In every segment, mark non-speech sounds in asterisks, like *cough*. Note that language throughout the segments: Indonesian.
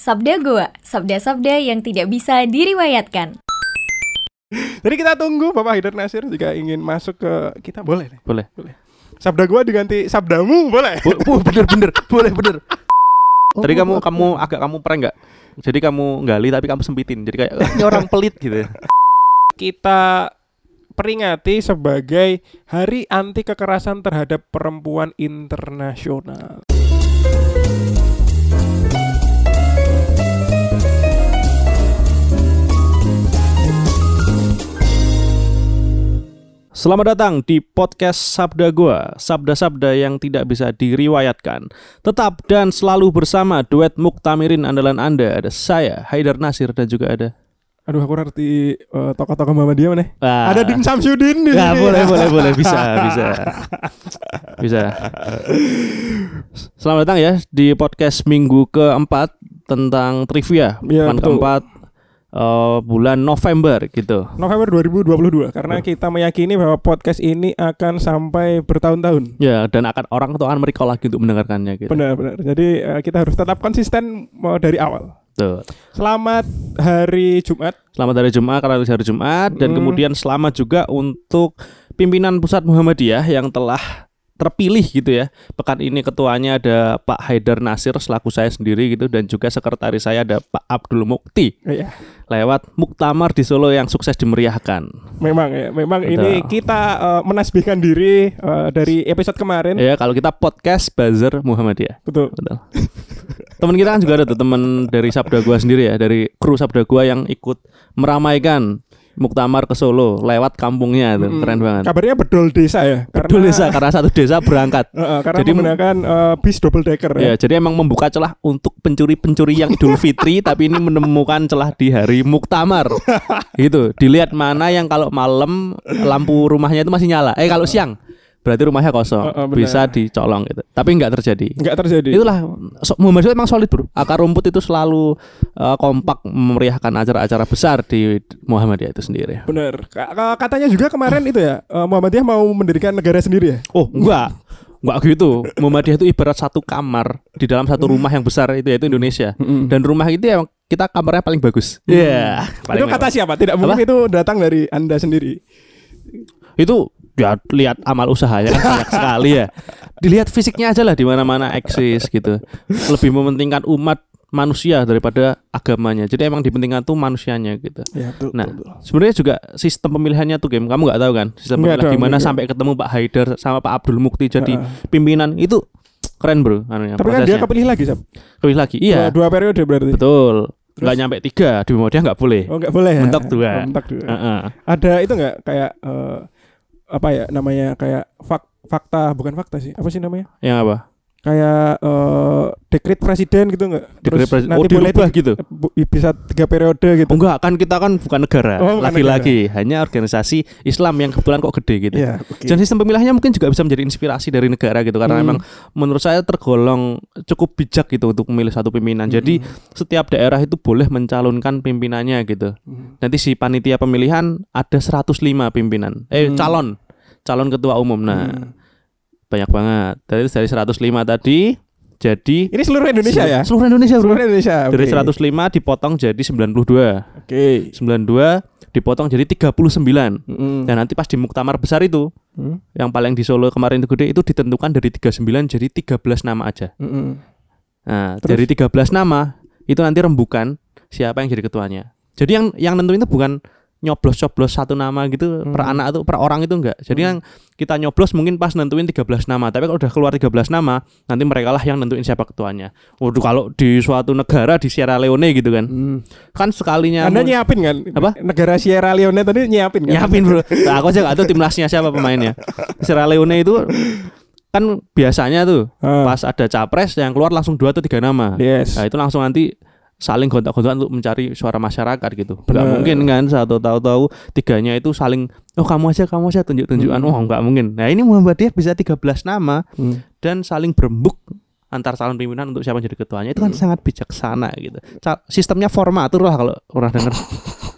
Sabda Goa, sabda-sabda yang tidak bisa diriwayatkan. Jadi kita tunggu Bapak Haidar Nasir jika ingin masuk ke kita boleh nih. Boleh. Boleh. Sabda gua diganti sabdamu boleh. Bu, bu, bener bener, boleh bener. *laughs* Tadi kamu kamu agak kamu prank nggak? Jadi kamu gali tapi kamu sempitin. Jadi kayak "Eh, ini orang pelit gitu. *laughs* Kita peringati sebagai Hari Anti Kekerasan Terhadap Perempuan Internasional. Selamat datang di podcast Sabda Gua, sabda-sabda yang tidak bisa diriwayatkan. Tetap dan selalu bersama duet Muktamirin andalan Anda. Ada saya, Haidar Nasir dan juga ada Aduh aku ngerti eh, tokoh-tokoh Muhammadiyah mana? Ah. Ada Dim Samsudin di Ya, sini. boleh, boleh, boleh, bisa, *laughs* bisa. Bisa. Selamat datang ya di podcast minggu keempat tentang trivia. Bukan betul. keempat eh, bulan November gitu. November 2022 karena kita meyakini bahwa podcast ini akan sampai bertahun-tahun. Ya, dan akan orang tuh akan merecall lagi untuk mendengarkannya gitu. Benar, benar. Jadi eh, kita harus tetap konsisten eh, dari awal. Tuh. Selamat hari Jumat. Selamat hari Jumat karena hari Jumat dan Hmm. kemudian selamat juga untuk pimpinan pusat Muhammadiyah yang telah terpilih gitu ya. Pekan ini ketuanya ada Pak Haidar Nasir selaku saya sendiri gitu dan juga sekretaris saya ada Pak Abdul Mukti Iya. lewat Muktamar di Solo yang sukses dimeriahkan. Memang ya, memang Betul. ini kita eh, menasbihkan diri eh, dari episode kemarin. Ya kalau kita podcast Buzzer Muhammadiyah. Betul. Betul. *laughs* teman kita kan juga ada tuh teman dari Sabda Gua sendiri ya, dari kru Sabda Gua yang ikut meramaikan Muktamar ke Solo lewat kampungnya tuh. Mm-mm. Keren banget. Kabarnya bedol desa ya. Betul desa karena satu desa berangkat. *laughs* Eh, karena Jadi- menggunakan eh, bis double decker ya. Ya, jadi emang membuka celah untuk pencuri-pencuri yang Idul *laughs* Fitri tapi ini menemukan celah di hari Muktamar. *laughs* gitu. Dilihat mana yang kalau malam lampu rumahnya itu masih nyala. Eh kalau siang berarti rumahnya kosong. Oh, benar. Bisa dicolong gitu. Tapi nggak terjadi. Enggak terjadi. Itulah so, Muhammadiyah emang solid, Bro. Akar rumput itu selalu uh, kompak memeriahkan acara-acara besar di Muhammadiyah itu sendiri. Ka- Katanya juga kemarin itu ya, eh, Muhammadiyah mau mendirikan negara sendiri ya. Oh, enggak. Enggak gitu. Muhammadiyah itu ibarat satu kamar di dalam satu rumah yang besar itu yaitu Indonesia. Dan rumah itu ya kita kamarnya paling bagus. Iya, paling itu kata siapa? Tidak mungkin itu datang dari Anda sendiri. Itu ya lihat amal usahanya kan banyak sekali ya. Dilihat fisiknya aja lah di mana-mana eksis gitu. Lebih mementingkan umat manusia daripada agamanya. Jadi emang dipentingkan tuh manusianya gitu. Ya, betul. Nah, betul, betul. sebenarnya juga sistem pemilihannya tuh game. Kamu nggak tahu kan? Sistem Nggak pemilihan dong, gimana nggak. sampai ketemu Pak Haidar sama Pak Abdul Mukti jadi Heeh. pimpinan itu keren bro. Anunya, Tapi kan dia prosesnya. kepilih lagi, Sab. Kepilih lagi. Iya. Dua, dua periode berarti. Betul. Nggak nyampe tiga di Muhammadiyah nggak boleh. Oh, enggak boleh ya. Mentok dua. Oh, mentok dua. Heeh. Ada itu enggak kayak eh, apa ya namanya kayak fak, fakta bukan fakta sih. Apa sih namanya? Yang apa? Kayak eh, dekret presiden gitu enggak? Dekret presiden. Oh, boleh di- gitu? bisa tiga periode gitu. Oh, enggak, kan kita kan bukan negara. Oh, Lagi-lagi hanya organisasi Islam yang kebetulan kok gede gitu. Iya, oke. Dan sistem pemilihannya mungkin juga bisa menjadi inspirasi dari negara gitu karena Hmm. memang menurut saya tergolong cukup bijak gitu untuk memilih satu pimpinan. Jadi setiap daerah itu boleh mencalonkan pimpinannya gitu. Hmm. Nanti si panitia pemilihan ada 105 pimpinan. Eh Hmm. calon. Calon ketua umum. Nah, Hmm. Banyak banget. Dari dari 105 tadi jadi Ini seluruh Indonesia ya? Seluruh Indonesia, Bro. Seluruh Indonesia. Dari oke. 105 dipotong jadi 92. Oke. 92 dipotong jadi 39. Mm-mm. Dan nanti pas di muktamar besar itu Hmm. yang paling di Solo kemarin itu gede itu ditentukan dari 39 jadi 13 nama aja. Mm-mm. Nah, Terus? dari 13 nama itu nanti rembukan siapa yang jadi ketuanya. Jadi yang yang nentuin itu bukan nyoblos-coblos satu nama gitu per Hmm. anak atau per orang itu enggak. Jadi Hmm. yang kita nyoblos mungkin pas nentuin 13 nama, tapi kalau udah keluar 13 nama, nanti mereka lah yang nentuin siapa ketuanya. Waduh kalau di suatu negara di Sierra Leone gitu kan. Mm. Kan sekalinya Anda nyiapin kan? Apa? Negara Sierra Leone tadi nyiapin kan? Nyiapin bro nah, Aku aja gak tahu timnasnya siapa pemainnya Sierra Leone itu Kan biasanya tuh Ah, Pas ada capres yang keluar langsung dua atau tiga nama yes. Nah itu langsung nanti saling gontak-gontakan untuk mencari suara masyarakat gitu. Nggak Benar. mungkin kan satu tahu-tahu tiganya itu saling oh kamu aja kamu aja tunjuk-tunjukan. Hmm. Oh nggak mungkin. Nah ini Muhammadiyah bisa 13 nama Hmm. dan saling berembuk antar calon pimpinan untuk siapa yang jadi ketuanya itu kan Hmm. sangat bijaksana gitu. Sistemnya formatur lah kalau orang dengar. *laughs*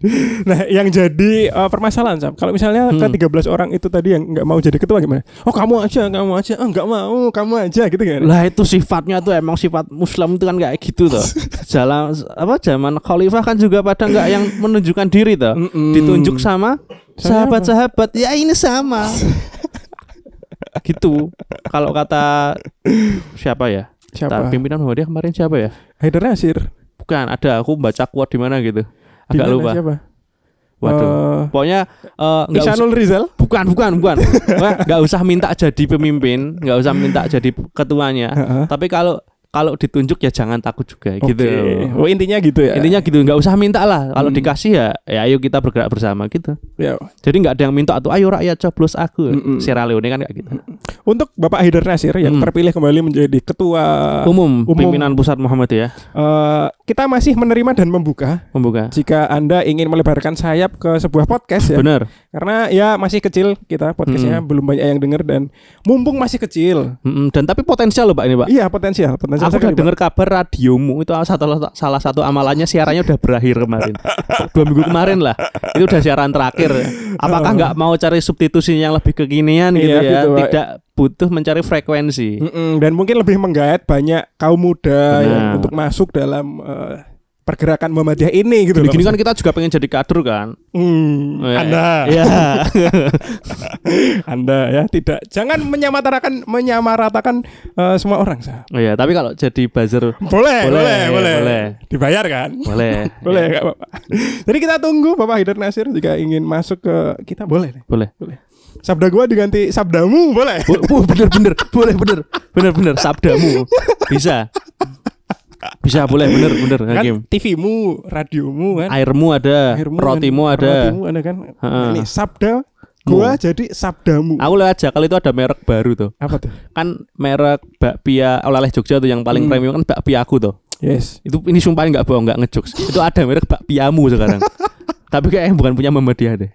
*laughs* nah, yang jadi eh, permasalahan Sam, kalau misalnya Hmm. ke 13 orang itu tadi yang nggak mau jadi ketua gimana? Oh, kamu aja, kamu aja. Oh, nggak mau, kamu aja gitu kan. Lah itu sifatnya tuh emang sifat Muslim itu kan kayak gitu tuh. *laughs* Jalan apa zaman Khalifah kan juga pada nggak yang menunjukkan diri tuh. Mm-mm. Ditunjuk sama sahabat-sahabat. Ya ini sama. *laughs* gitu. Kalau kata siapa ya? Siapa? Pimpinan Muhammadiyah kemarin siapa ya? Haidar Nasir. Bukan, ada aku baca quote di mana gitu. Agak lupa. Siapa? Waduh. Eh, Pokoknya eh, nggak usah Ihsanul Rizal. bukan bukan bukan *laughs* nggak usah minta jadi pemimpin nggak usah minta jadi ketuanya Heeh. tapi kalau kalau ditunjuk ya jangan takut juga gitu Oke. Oh, intinya gitu ya. intinya gitu nggak usah minta lah kalau Hmm. dikasih ya ya ayo kita bergerak bersama gitu ya. jadi nggak ada yang minta atau ayo rakyat coblos aku Mm-mm. Sierra Leone kan kayak gitu Untuk Bapak Haidar Nasir yang Hmm. terpilih kembali menjadi ketua umum, umum. pimpinan pusat Muhammadiyah eh, kita masih menerima dan membuka membuka jika Anda ingin melebarkan sayap ke sebuah podcast ya. bener Karena ya masih kecil kita podcastnya Hmm. belum banyak yang denger dan mumpung masih kecil. Mm-mm. dan tapi potensial loh pak ini pak Iya potensial, potensial Aku udah dengar kabar radiomu itu satu, salah satu amalannya siarannya udah berakhir kemarin dua minggu kemarin lah itu udah siaran terakhir apakah nggak mau cari substitusi yang lebih kekinian gitu Iya, ya gitu, Pak. tidak butuh mencari frekuensi Mm-mm, dan mungkin lebih menggait banyak kaum muda Benar. yang untuk masuk dalam eh, pergerakan Muhammadiyah ini gitu gini-gini loh. kan kita juga pengen jadi kader kan Hmm, Ya, Anda, ya *laughs* Anda ya tidak jangan menyamaratakan menyamaratakan eh, semua orang sah. Oh iya, tapi kalau jadi buzzer Boleh, Boleh, boleh, boleh, boleh. Dibayar kan? boleh *laughs* Boleh nggak Bapak? Jadi kita tunggu Bapak Haidar Nasir jika ingin masuk ke kita boleh nih. boleh Boleh. Sabda gua diganti sabdamu boleh. Bu- bu- bener bener boleh bener bener bener sabdamu *laughs* bisa bisa boleh bener bener kan hakim TV-mu, radiomu kan. airmu ada Airmu rotimu kan, ada rotimu ada kan. Heeh. Ini sabda gua jadi sabdamu. Aku lihat aja kalau itu ada merek baru tuh. Apa tuh? Kan merek bakpia oleh Jogja tuh yang paling Hmm. premium kan bakpia aku tuh. Yes. Itu ini sumpah nggak bohong nggak ngejokes. itu ada merek bakpiamu sekarang. *laughs* Tapi kayaknya bukan punya Muhammadiyah deh.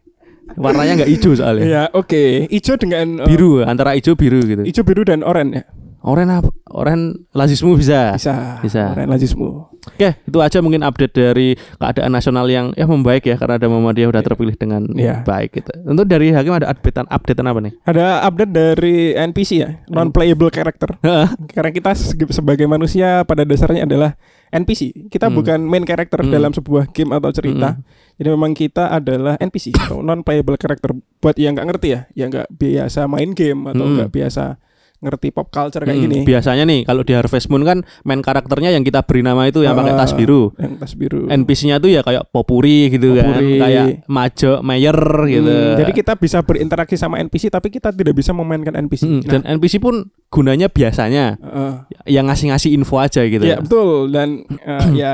Warnanya nggak hijau soalnya. Ya, oke. Ijo dengan eh, Biru antara hijau biru gitu. Ijo biru dan oranye ya. Oren apa? Oren lazismu bisa. Bisa. Bisa. Oranye lazismu. Oke, itu aja mungkin update dari keadaan nasional yang ya membaik ya karena ada Muhammadiyah udah terpilih dengan Iya. baik gitu. Untuk dari hakim ada updatean updatean apa nih? Ada update dari NPC ya, non playable character. *laughs* Karena kita se- sebagai manusia pada dasarnya adalah NPC. Kita Hmm. bukan main character Hmm. dalam sebuah game atau cerita. Jadi memang kita adalah NPC atau non playable character. Buat yang nggak ngerti ya, yang nggak biasa main game atau Hmm. nggak biasa ngerti pop culture kayak Hmm, gini. Biasanya nih kalau di Harvest Moon kan main karakternya yang kita beri nama itu yang pakai Ah, tas biru. Yang tas biru. NPC-nya tuh ya kayak Popuri gitu Popuri. kan, kayak Majo, Mayer gitu. Hmm, jadi kita bisa berinteraksi sama NPC tapi kita tidak bisa memainkan NPC. Hmm, Nah, dan NPC pun gunanya biasanya eh, yang ngasih-ngasih info aja gitu. ya betul dan eh, *clears throat* ya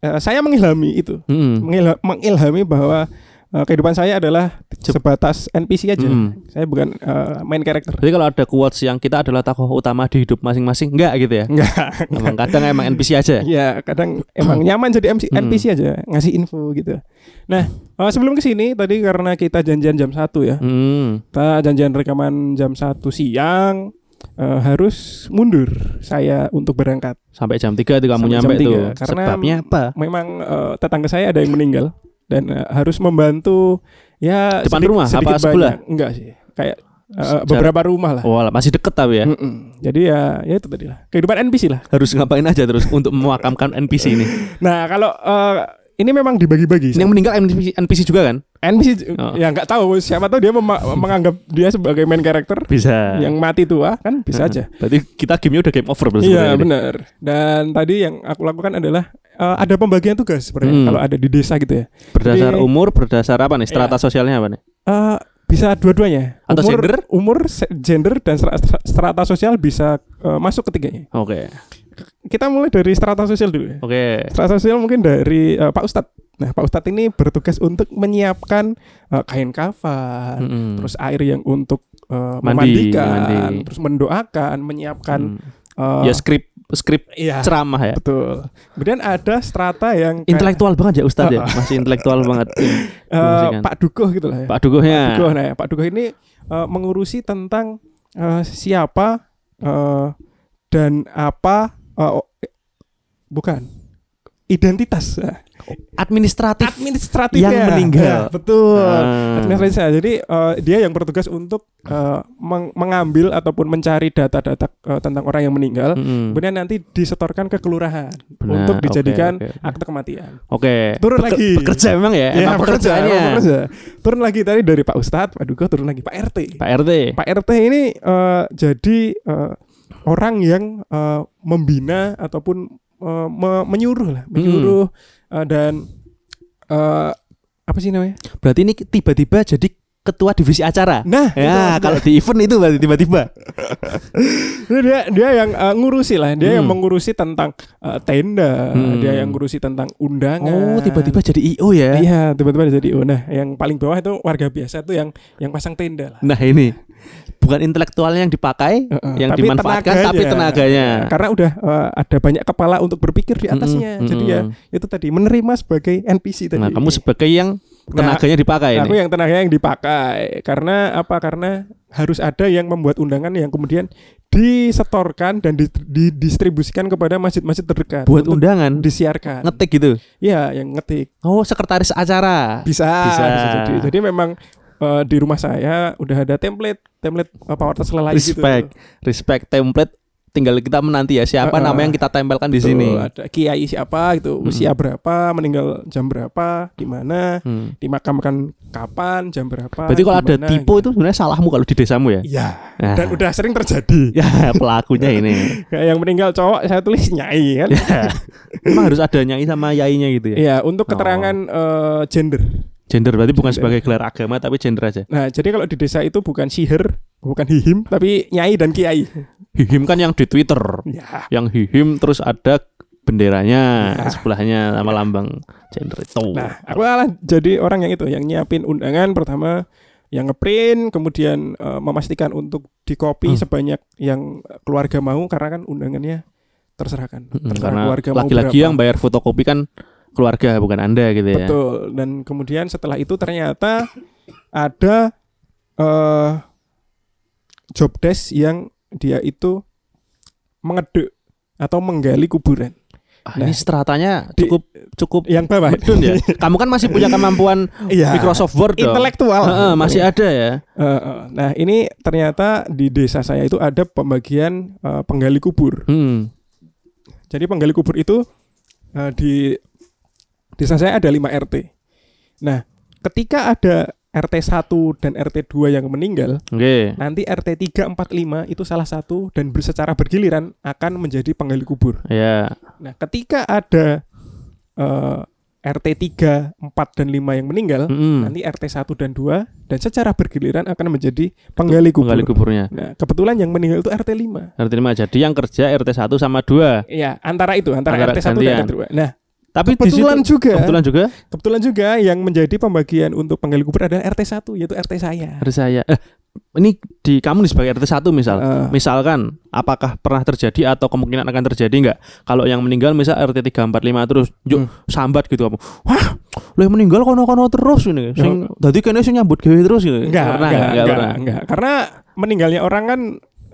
eh, saya mengilhami itu. Hmm. Mengilha- mengilhami bahwa eh, kehidupan saya adalah sebatas NPC aja. Hmm. Saya bukan eh, main karakter. Jadi kalau ada quotes yang kita adalah tokoh utama di hidup masing-masing, enggak gitu ya? Enggak. *laughs* Emang kadang emang NPC aja. Ya kadang emang *clears throat* nyaman jadi MC, Hmm. NPC aja ngasih info gitu. Nah eh, sebelum ke sini tadi karena kita janjian jam 1 ya, Hmm. kita janjian rekaman jam 1 siang eh, harus mundur saya untuk berangkat. Sampai jam 3 itu kamu Sampai nyampe jam tuh. tiga. Karena Sebabnya apa? Memang eh, tetangga saya ada yang meninggal dan eh, harus membantu ya Depan sedikit- rumah? Apa sedikit sebelah? banyak. Enggak sih, kayak Secara- beberapa rumah lah. Oh, masih deket tapi ya. Mm-mm. Jadi ya ya itu tadi lah. Kehidupan NPC lah. Harus ngapain aja terus untuk memakamkan NPC ini. *laughs* Nah, kalau eh, ini memang dibagi-bagi. Yang meninggal NPC, NPC juga kan? NPC Oh. ya nggak tahu siapa tahu dia menganggap dia sebagai main karakter Bisa. yang mati tua kan bisa aja. Berarti kita gamenya udah game over berarti Iya benar. Dan tadi yang aku lakukan adalah eh, ada pembagian tugas sebenarnya Hmm. kalau ada di desa gitu ya. Berdasar Jadi- umur, berdasar apa nih? Strata sosialnya apa nih? Eh, bisa dua-duanya. Atau umur, gender? Umur, gender dan strata, sosial bisa eh, masuk ketiganya. Oke. Kita mulai dari strata sosial dulu ya. Oke. Strata sosial mungkin dari eh, Pak Ustadz. Nah, Pak Ustadz ini bertugas untuk menyiapkan eh, kain kafan, Mm-mm. terus air yang untuk eh, Mandi, memandikan, mandi. terus mendoakan, menyiapkan Hmm. eh, ya skrip skrip iya, ceramah ya. betul. Kemudian ada strata yang kayak, Intelektual banget ya Ustadz ya. Oh, oh. Masih intelektual banget. *laughs* eh, Fungsikan. Pak Dukuh gitu lah ya. Pak Dukuhnya. Dukuh, nah, ya, Pak Dukuh ini eh, mengurusi tentang eh, siapa eh, dan apa eh, oh, eh, bukan identitas Nah, Administratif. administratifnya Yang meninggal. Ya, betul Ah. administratif jadi eh, dia yang bertugas untuk eh, meng- mengambil ataupun mencari data-data eh, tentang orang yang meninggal Mm-mm. kemudian nanti disetorkan ke kelurahan Benar, untuk dijadikan oke, oke. akte kematian Oke. Turun Peke- lagi. Pekerja memang ya. Ya, emang pekerja. Turun lagi tadi dari Pak Ustadz, Pak Duga turun lagi Pak RT. Pak RT. Pak RT ini eh, jadi eh, orang yang eh, membina ataupun eh, me- menyuruh lah, menyuruh eh, dan eh, apa sih namanya? Berarti ini tiba-tiba jadi ketua divisi acara. Nah, Ya, kalau di event itu berarti tiba-tiba. *laughs* Dia dia yang eh, ngurusi lah, dia yang Hmm. mengurusi tentang eh, tenda, Hmm. dia yang ngurusi tentang undangan. Oh, tiba-tiba jadi IO ya. Iya, tiba-tiba jadi oh nah, yang paling bawah itu warga biasa tuh yang yang pasang tenda lah. Nah, ini bukan intelektualnya yang dipakai, Heeh, yang tapi dimanfaatkan tapi tenaganya. Karena udah eh, ada banyak kepala untuk berpikir di atasnya. Mm-mm, Jadi ya itu tadi menerima sebagai NPC tadi. Nah, kamu sebagai yang tenaganya dipakai Aku ini. yang tenaga yang dipakai. Karena apa? Karena harus ada yang membuat undangan yang kemudian disetorkan dan di- didistribusikan kepada masjid-masjid terdekat Buat undangan, disiarkan. ngetik gitu. Iya, yang ngetik. Oh, sekretaris acara. Bisa, Bisa. bisa jadi. Jadi memang eh, di rumah saya udah ada template, template uh, power task lelai gitu. Respect, respect template. Tinggal kita menanti ya siapa Heeh. nama yang kita tempelkan di sini. ada kiai siapa gitu, Hmm. usia berapa, meninggal jam berapa, di mana, Hmm. dimakamkan kapan, jam berapa. Berarti kalau di ada tipe gitu. itu sebenarnya salahmu kalau di desamu ya. Iya. Nah. Dan udah sering terjadi. *laughs* Ya pelakunya ini. *laughs* Yang meninggal cowok saya tulis nyai kan. ya. Emang harus ada nyai sama yainya gitu ya. Iya, untuk Oh. keterangan eh, gender. Gender berarti bukan Gender. sebagai gelar agama tapi gender aja. Nah, jadi kalau di desa itu bukan sihir, bukan hihim, tapi nyai dan kiai. Hihim kan yang di Twitter. Ya. Yang hihim terus ada benderanya Nah. sebelahnya sama lambang gender itu. Nah, aku malah jadi orang yang itu, yang nyiapin undangan pertama, yang ngeprint, kemudian eh, memastikan untuk di copy Hmm. sebanyak yang keluarga mau karena kan undangannya terserah kan. Mm-mm, Terserah karena keluarga mau laki-laki yang bayar fotokopi kan keluarga bukan anda gitu ya. Betul. Dan kemudian setelah itu ternyata ada eh job desk yang dia itu mengeduk atau menggali kuburan. Ah, Nah, ini stratanya di- cukup cukup Yang bawah medun ya. *laughs* Kamu kan masih punya kemampuan Iya. Microsoft Word dong. Intelektual. Heeh, masih ada ya. Eh, eh. Nah ini ternyata di desa saya itu ada pembagian eh, penggali kubur. Hmm. Jadi penggali kubur itu eh, di desa saya ada 5 RT. Nah ketika ada RT 1 dan RT 2 yang meninggal, Oke. nanti RT 3, 4, 5 itu salah satu dan secara bergiliran akan menjadi penggali kubur. Ya. Nah ketika ada eh, RT 3, 4, dan 5 yang meninggal, Mm-mm. nanti RT 1 dan 2 dan secara bergiliran akan menjadi penggali kubur. Penggali kuburnya. Nah, kebetulan yang meninggal itu RT 5. RT 5 jadi yang kerja RT 1 sama 2. Iya, antara itu, antara, Antara RT 1 gantian. dan RT 2. Nah, Tapi kebetulan situ, juga kebetulan juga kebetulan juga yang menjadi pembagian untuk penggali kubur adalah RT 1 yaitu RT saya. RT saya. Eh, ini di kamu nih sebagai RT 1 misal. Eh, Misalkan apakah pernah terjadi atau kemungkinan akan terjadi nggak? Kalau yang meninggal misal RT 3 4 5 terus yuk Hmm. sambat gitu kamu. Wah, lo yang meninggal kono-kono terus ini. Sing dadi kene sing nyambut gawe terus gitu. enggak, Pernah enggak, nggak? Nggak enggak, pernah. enggak. Karena meninggalnya orang kan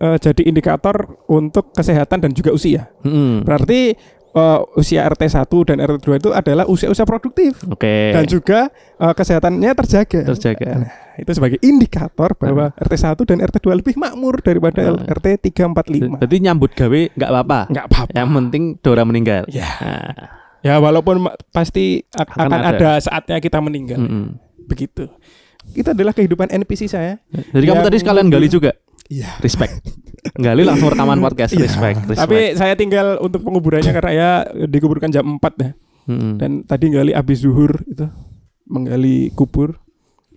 eh, jadi indikator untuk kesehatan dan juga usia. Mm-mm. Berarti eh, usia RT 1 dan RT 2 itu adalah usia-usia produktif Oke. dan juga eh, kesehatannya terjaga. terjaga. Nah, itu sebagai indikator bahwa RT 1 dan RT 2 lebih makmur daripada Nah. RT 3 4 5. Berarti nyambut gawe nggak apa-apa. Enggak apa-apa. Yang penting Dora meninggal. Ya. Nah, Ya walaupun pasti ak- Akan akan, ada. ada. saatnya kita meninggal. mm-mm. Begitu. Itu adalah kehidupan NPC saya. Jadi kamu tadi sekalian gali juga. Iya. Respect. gali langsung rekaman podcast. Respect. respect. Tapi saya tinggal untuk penguburannya karena ya dikuburkan jam 4 dah. Mm-mm. Dan tadi gali abis zuhur itu menggali kubur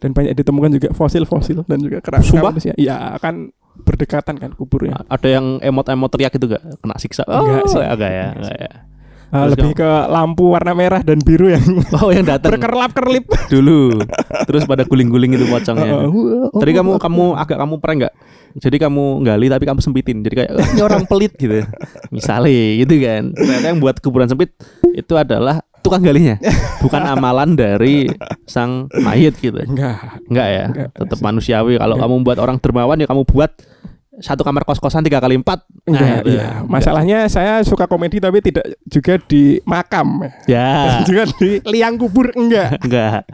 dan banyak ditemukan juga fosil-fosil dan juga kerangka manusia. Iya, akan berdekatan kan kuburnya. ada yang emot-emot teriak itu gak kena siksa? Enggak sih. enggak ya, enggak ya. Terus lebih ke lampu warna merah dan biru yang *laughs* Oh, yang datang berkerlap-kerlip. dulu. Terus pada guling-guling itu pocongnya. Oh, *laughs* oh, Tadi oh, kamu oh. kamu agak kamu prank nggak? Jadi kamu gali tapi kamu sempitin. Jadi kayak "Eh, ini orang pelit gitu. Misalnya gitu kan. Ternyata yang buat kuburan sempit itu adalah tukang galinya. Bukan amalan dari sang mayit gitu. enggak. Enggak ya. Enggak. Tetap manusiawi. Kalau kamu buat orang dermawan ya kamu buat satu kamar kos-kosan tiga kali empat. Enggak, itu. iya. Masalahnya saya suka komedi tapi tidak juga di makam. Ya. *laughs* juga di liang kubur enggak. *laughs* Enggak.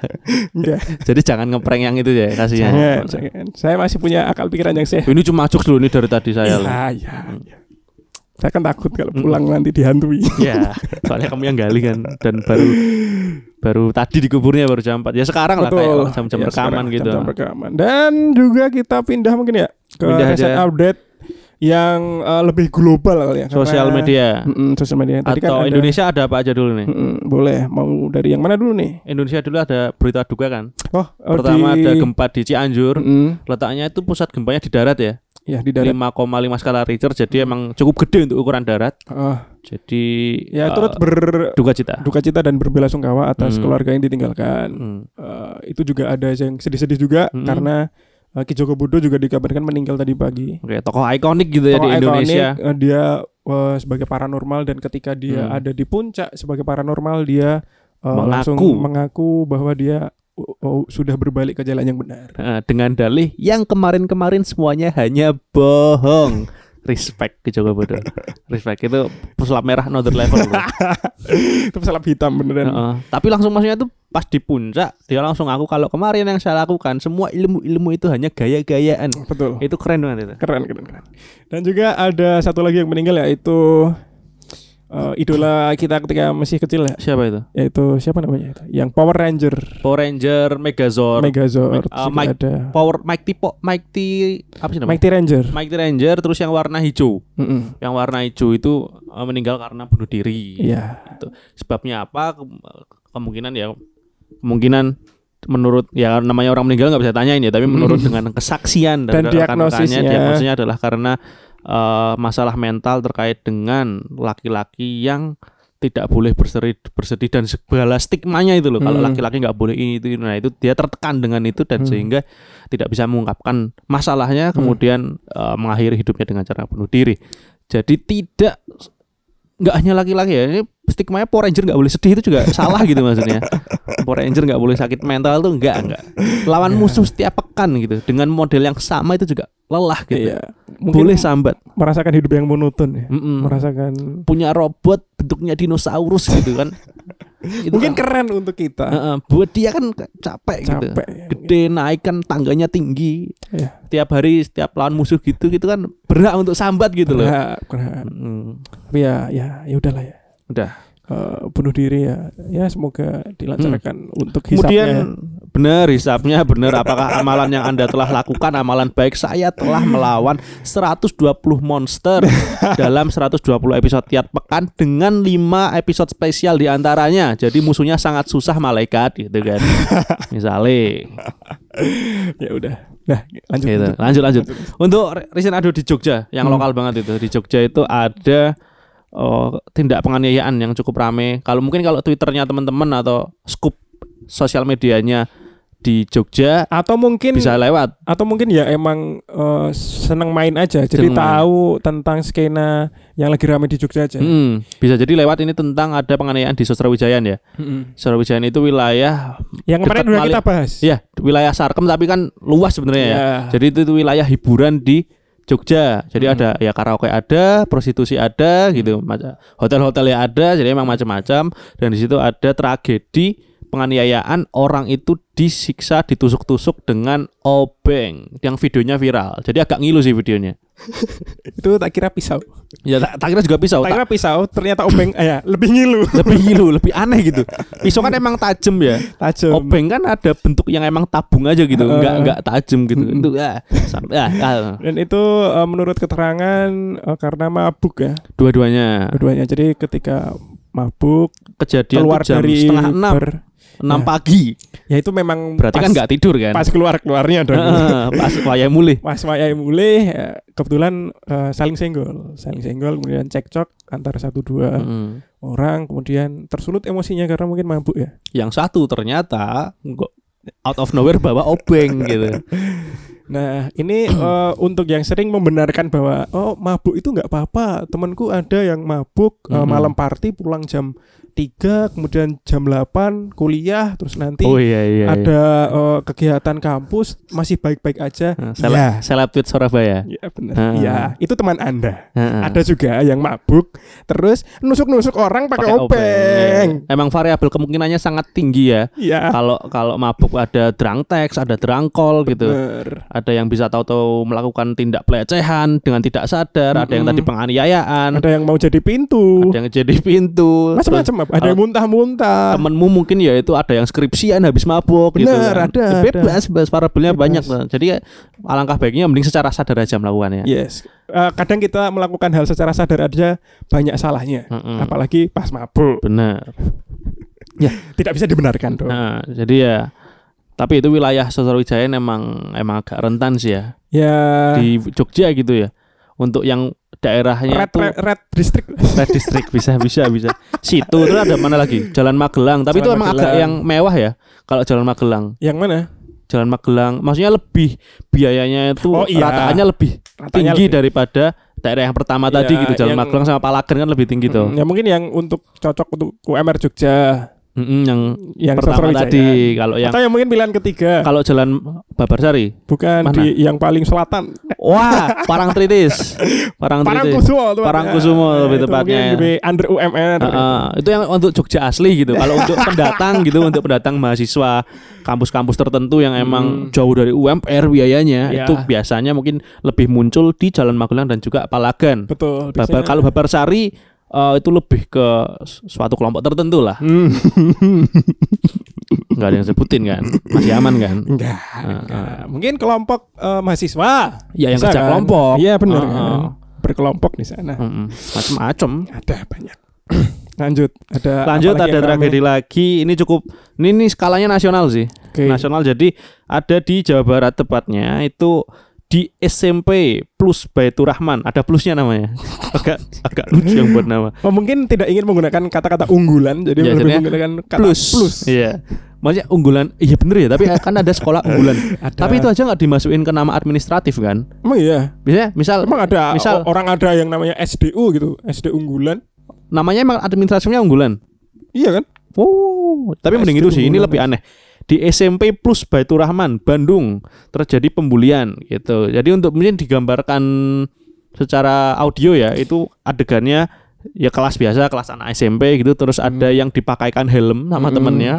Enggak. Jadi jangan ngeprank yang itu ya. Jangan, jangan. Saya masih punya akal pikiran yang sehat. Ini cuma jokes dulu ini dari tadi saya. Iya, iya, iya. Saya kan takut kalau pulang nanti dihantui. Ya, soalnya kamu yang gali kan dan baru baru tadi di kuburnya baru jam 4. Ya sekarang lah Betul. kayak jam-jam Ya, rekaman sekarang gitu. Jam-jam rekaman. Dan juga kita pindah mungkin ya ke Pindah aja. update yang eh, lebih global kali ya. Sosial media Mm-mm, sosial media. Tadi kan atau ada- Indonesia ada apa aja dulu nih? Mm-mm, boleh. Mau dari yang mana dulu nih? Indonesia dulu ada berita duka kan. Oh, oh, Pertama di- ada gempa di Cianjur. Mm-mm. Letaknya itu pusat gempanya di darat ya. Ya di darat. 5,5 skala Richter jadi emang cukup gede untuk ukuran darat. Ah, Jadi ya eh, turut berduka duka cita. cita dan berbelasungkawa atas Hmm. keluarga yang ditinggalkan. Hmm. Eh, itu juga ada yang sedih-sedih juga Mm-mm. karena eh, Ki Joko Budo juga dikabarkan meninggal tadi pagi. Oke, tokoh ikonik gitu ya Tokoh di Indonesia. ikonik, eh, dia eh, sebagai paranormal dan ketika dia Hmm. ada di puncak sebagai paranormal dia eh, Mengaku. langsung mengaku bahwa dia oh, sudah berbalik ke jalan yang benar. Nah, dengan dalih yang kemarin-kemarin semuanya hanya bohong. Respect ke Joko Bodo. Respect itu pesulap merah another level. *laughs* itu pesulap hitam beneran. Heeh. Tapi langsung maksudnya tuh pas di puncak dia langsung aku kalau kemarin yang saya lakukan semua ilmu-ilmu itu hanya gaya-gayaan. Betul. Itu keren banget itu. Keren, keren, keren. Dan juga ada satu lagi yang meninggal yaitu eh, idola kita ketika masih kecil ya, Siapa itu? yaitu siapa namanya itu? Yang Power Ranger, Power Ranger Megazord. Megazord, Mike- uh, Mike- ada Power Mike Tipo Mike T apa sih namanya? Mighty Ranger. Mighty Ranger terus yang warna hijau. Mm-mm. Yang warna hijau itu uh, meninggal karena bunuh diri. Iya. Gitu. Sebabnya apa? Kem- kemungkinan ya kemungkinan menurut ya namanya orang meninggal nggak bisa tanyain ya, tapi menurut dengan kesaksian Dan dan, diagnosisnya. diagnosisnya adalah karena eh, masalah mental terkait dengan laki-laki yang tidak boleh bersedih, bersedih dan segala stigmanya itu loh. Kalau Hmm. laki-laki nggak boleh ini itu, nah itu dia tertekan dengan itu dan Hmm. sehingga tidak bisa mengungkapkan masalahnya, kemudian eh, mengakhiri hidupnya dengan cara bunuh diri. Jadi tidak nggak hanya laki-laki ya ini stigmanya Power Ranger nggak boleh sedih itu juga *laughs* salah gitu maksudnya Power Ranger nggak boleh sakit mental tuh enggak enggak lawan musuh setiap pekan gitu dengan model yang sama itu juga lelah gitu Iya. Mungkin boleh sambat merasakan hidup yang monoton ya. Mm-mm. Merasakan punya robot bentuknya dinosaurus gitu kan *laughs* itu mungkin kan, keren untuk kita. Heeh, buat dia kan capek, gitu Capek. ya, gede naik kan tangganya tinggi Iya. tiap hari setiap lawan musuh gitu gitu kan berat untuk sambat gitu loh Berat, berat. Mm, Tapi ya ya ya udahlah ya. udah Eh, bunuh diri ya. Ya semoga dilancarkan untuk hisapnya. Kemudian benar hisapnya benar apakah amalan yang Anda telah lakukan amalan baik saya telah melawan 120 monster *laughs* dalam 120 episode tiap pekan dengan 5 episode spesial di antaranya. Jadi musuhnya sangat susah malaikat gitu kan. *laughs* Misalnya ya udah. Nah, lanjut. gitu. lanjut. Lanjut lanjut. Untuk recent ado di Jogja yang Hmm. lokal banget itu. Di Jogja itu ada oh, tindak penganiayaan yang cukup rame. Kalau mungkin kalau Twitternya teman-teman atau scoop sosial medianya di Jogja Atau mungkin bisa lewat. atau mungkin ya emang eh, seneng main aja. Jadi Seneng main. tahu tentang skena yang lagi rame di Jogja aja. Hmm, bisa jadi lewat ini tentang ada penganiayaan di Sosrawijayan ya. Mm-mm. Sosrawijayan itu wilayah Yang kemarin udah kita bahas. ya wilayah Sarkem tapi kan luas sebenarnya ya. Ya. Jadi itu, itu wilayah hiburan di Jogja. Jadi Hmm. ada ya karaoke ada, prostitusi ada gitu, Maca- hotel-hotel ya ada. Jadi emang macam-macam dan di situ ada tragedi penganiayaan orang itu disiksa ditusuk-tusuk dengan obeng yang videonya viral. Jadi agak ngilu sih videonya. *laughs* itu tak kira pisau. Ya tak, tak kira juga pisau. Tak, kira pisau, ternyata obeng eh, ya, lebih ngilu. *laughs* lebih ngilu, lebih aneh gitu. *laughs* Pisau kan, kan emang tajam ya. Tajam. Obeng kan ada bentuk yang emang tabung aja gitu, enggak uh, enggak tajam gitu. Uh, itu ah, ya, sampai. Ah, ah. Dan itu uh, menurut keterangan uh, karena mabuk ya. Dua-duanya. Dua-duanya. Jadi ketika mabuk kejadian keluar jam dari setengah enam 6 nah. pagi. Ya itu memang berarti kan pas, kan nggak tidur kan. Pas keluar-keluarnya dong. pas wayai mulih. *laughs* Pas wayai mulih eh, kebetulan uh, saling senggol, saling senggol kemudian cekcok antara satu dua hmm. orang kemudian tersulut emosinya karena mungkin mabuk ya. Yang satu ternyata out of nowhere bawa obeng *laughs* gitu. Nah, ini uh, untuk yang sering membenarkan bahwa oh mabuk itu nggak apa-apa. Temanku ada yang mabuk mm -hmm. uh, malam party pulang jam 3, kemudian jam 8 kuliah, terus nanti Oh iya iya. iya. ada eh, kegiatan kampus masih baik-baik aja. Nah, seleb, Ya. seleb tweet Surabaya. Ya benar. Ah. Ya, itu teman Anda. Heeh. Ada juga yang mabuk terus nusuk-nusuk orang pakai obeng. Iya. Emang variabel kemungkinannya sangat tinggi ya. Iya. Kalau kalau mabuk ada drunk text, ada drangkol gitu. Bener. Ada yang bisa tahu-tahu melakukan tindak pelecehan dengan tidak sadar, ada yang tadi penganiayaan, Ada yang mau jadi pintu. ada yang jadi pintu. Macam-macam? Ada yang muntah-muntah. temenmu mungkin ya itu ada yang skripsian habis mabuk gitu Bener, kan. ada, Ya, bebas bebas variabelnya banyak jadi ya, alangkah baiknya mending secara sadar aja melakukannya Yes. Eh, kadang kita melakukan hal secara sadar aja banyak salahnya. Mm-mm. Apalagi pas mabuk. benar *laughs* Tidak bisa dibenarkan dong. nah jadi ya tapi itu wilayah Sosrawijayan emang emang agak rentan sih ya ya di Jogja gitu ya untuk yang daerahnya red, tuh red, red district. Red District bisa bisa bisa. Situ terus ada mana lagi? Jalan Magelang. Tapi itu Jalan emang agak yang mewah ya kalau Jalan Magelang. Yang mana? Jalan Magelang. Maksudnya lebih biayanya itu Oh, iya. rataannya lebih Ratanya tinggi lebih. daripada daerah yang pertama Iya, tadi gitu. Jalan yang- Magelang sama Palagan kan lebih tinggi tuh ya mungkin yang untuk cocok untuk UMR Jogja Mm-mm, yang yang pertama tadi kalau yang Atau yang mungkin pilihan ketiga. kalau Jalan Babarsari Bukan Mana? di yang paling selatan. wah *laughs* Parangtritis Parangtritis Parangkusumo tepatnya. Parangkusumo lebih itu tepatnya. lebih under UMR. Heeh, itu yang untuk Jogja asli gitu. Kalau untuk *laughs* pendatang gitu, untuk pendatang mahasiswa kampus-kampus tertentu yang emang Hmm. jauh dari UMR biayanya, Ya. itu biasanya mungkin lebih muncul di Jalan Magelang dan juga Palagan. Betul. Babar, kalau Babarsari eh, itu lebih ke suatu kelompok tertentu lah. Hmm. *laughs* Nggak ada yang sebutin kan, masih aman kan? Enggak, enggak. Mungkin kelompok eh, mahasiswa. Ya yang kerja kan? kelompok. Iya benar Heeh. kan. Berkelompok di sana. Mm-mm, Macem-macem. Ada banyak. *clears throat* Lanjut, ada Lanjut ada yang rame? tragedi lagi. Ini cukup ini, ini skalanya nasional sih. Oke. Nasional jadi ada di Jawa Barat tepatnya itu di SMP Plus Baitur Rahman. Ada plusnya namanya. *laughs* agak agak lucu yang buat nama. Oh, mungkin tidak ingin menggunakan kata-kata unggulan, jadi Ya, menggunakan kata Plus. plus. Iya. Maksudnya unggulan. Iya bener ya, tapi kan ada sekolah unggulan. *laughs* Ada. Tapi itu aja nggak dimasukin ke nama administratif kan? emang iya. Biasanya misal Emang ada misal- orang ada yang namanya SDU gitu, SD unggulan. namanya emang administratifnya unggulan. Iya kan? Oh, tapi SD mending itu sih. Ini lebih aneh. Di SMP Plus Baitur Rahman, Bandung terjadi pembulian gitu. Jadi untuk mungkin digambarkan secara audio ya, itu adegannya ya kelas biasa, kelas anak SMP gitu. Terus ada yang dipakaikan helm sama Hmm. temennya.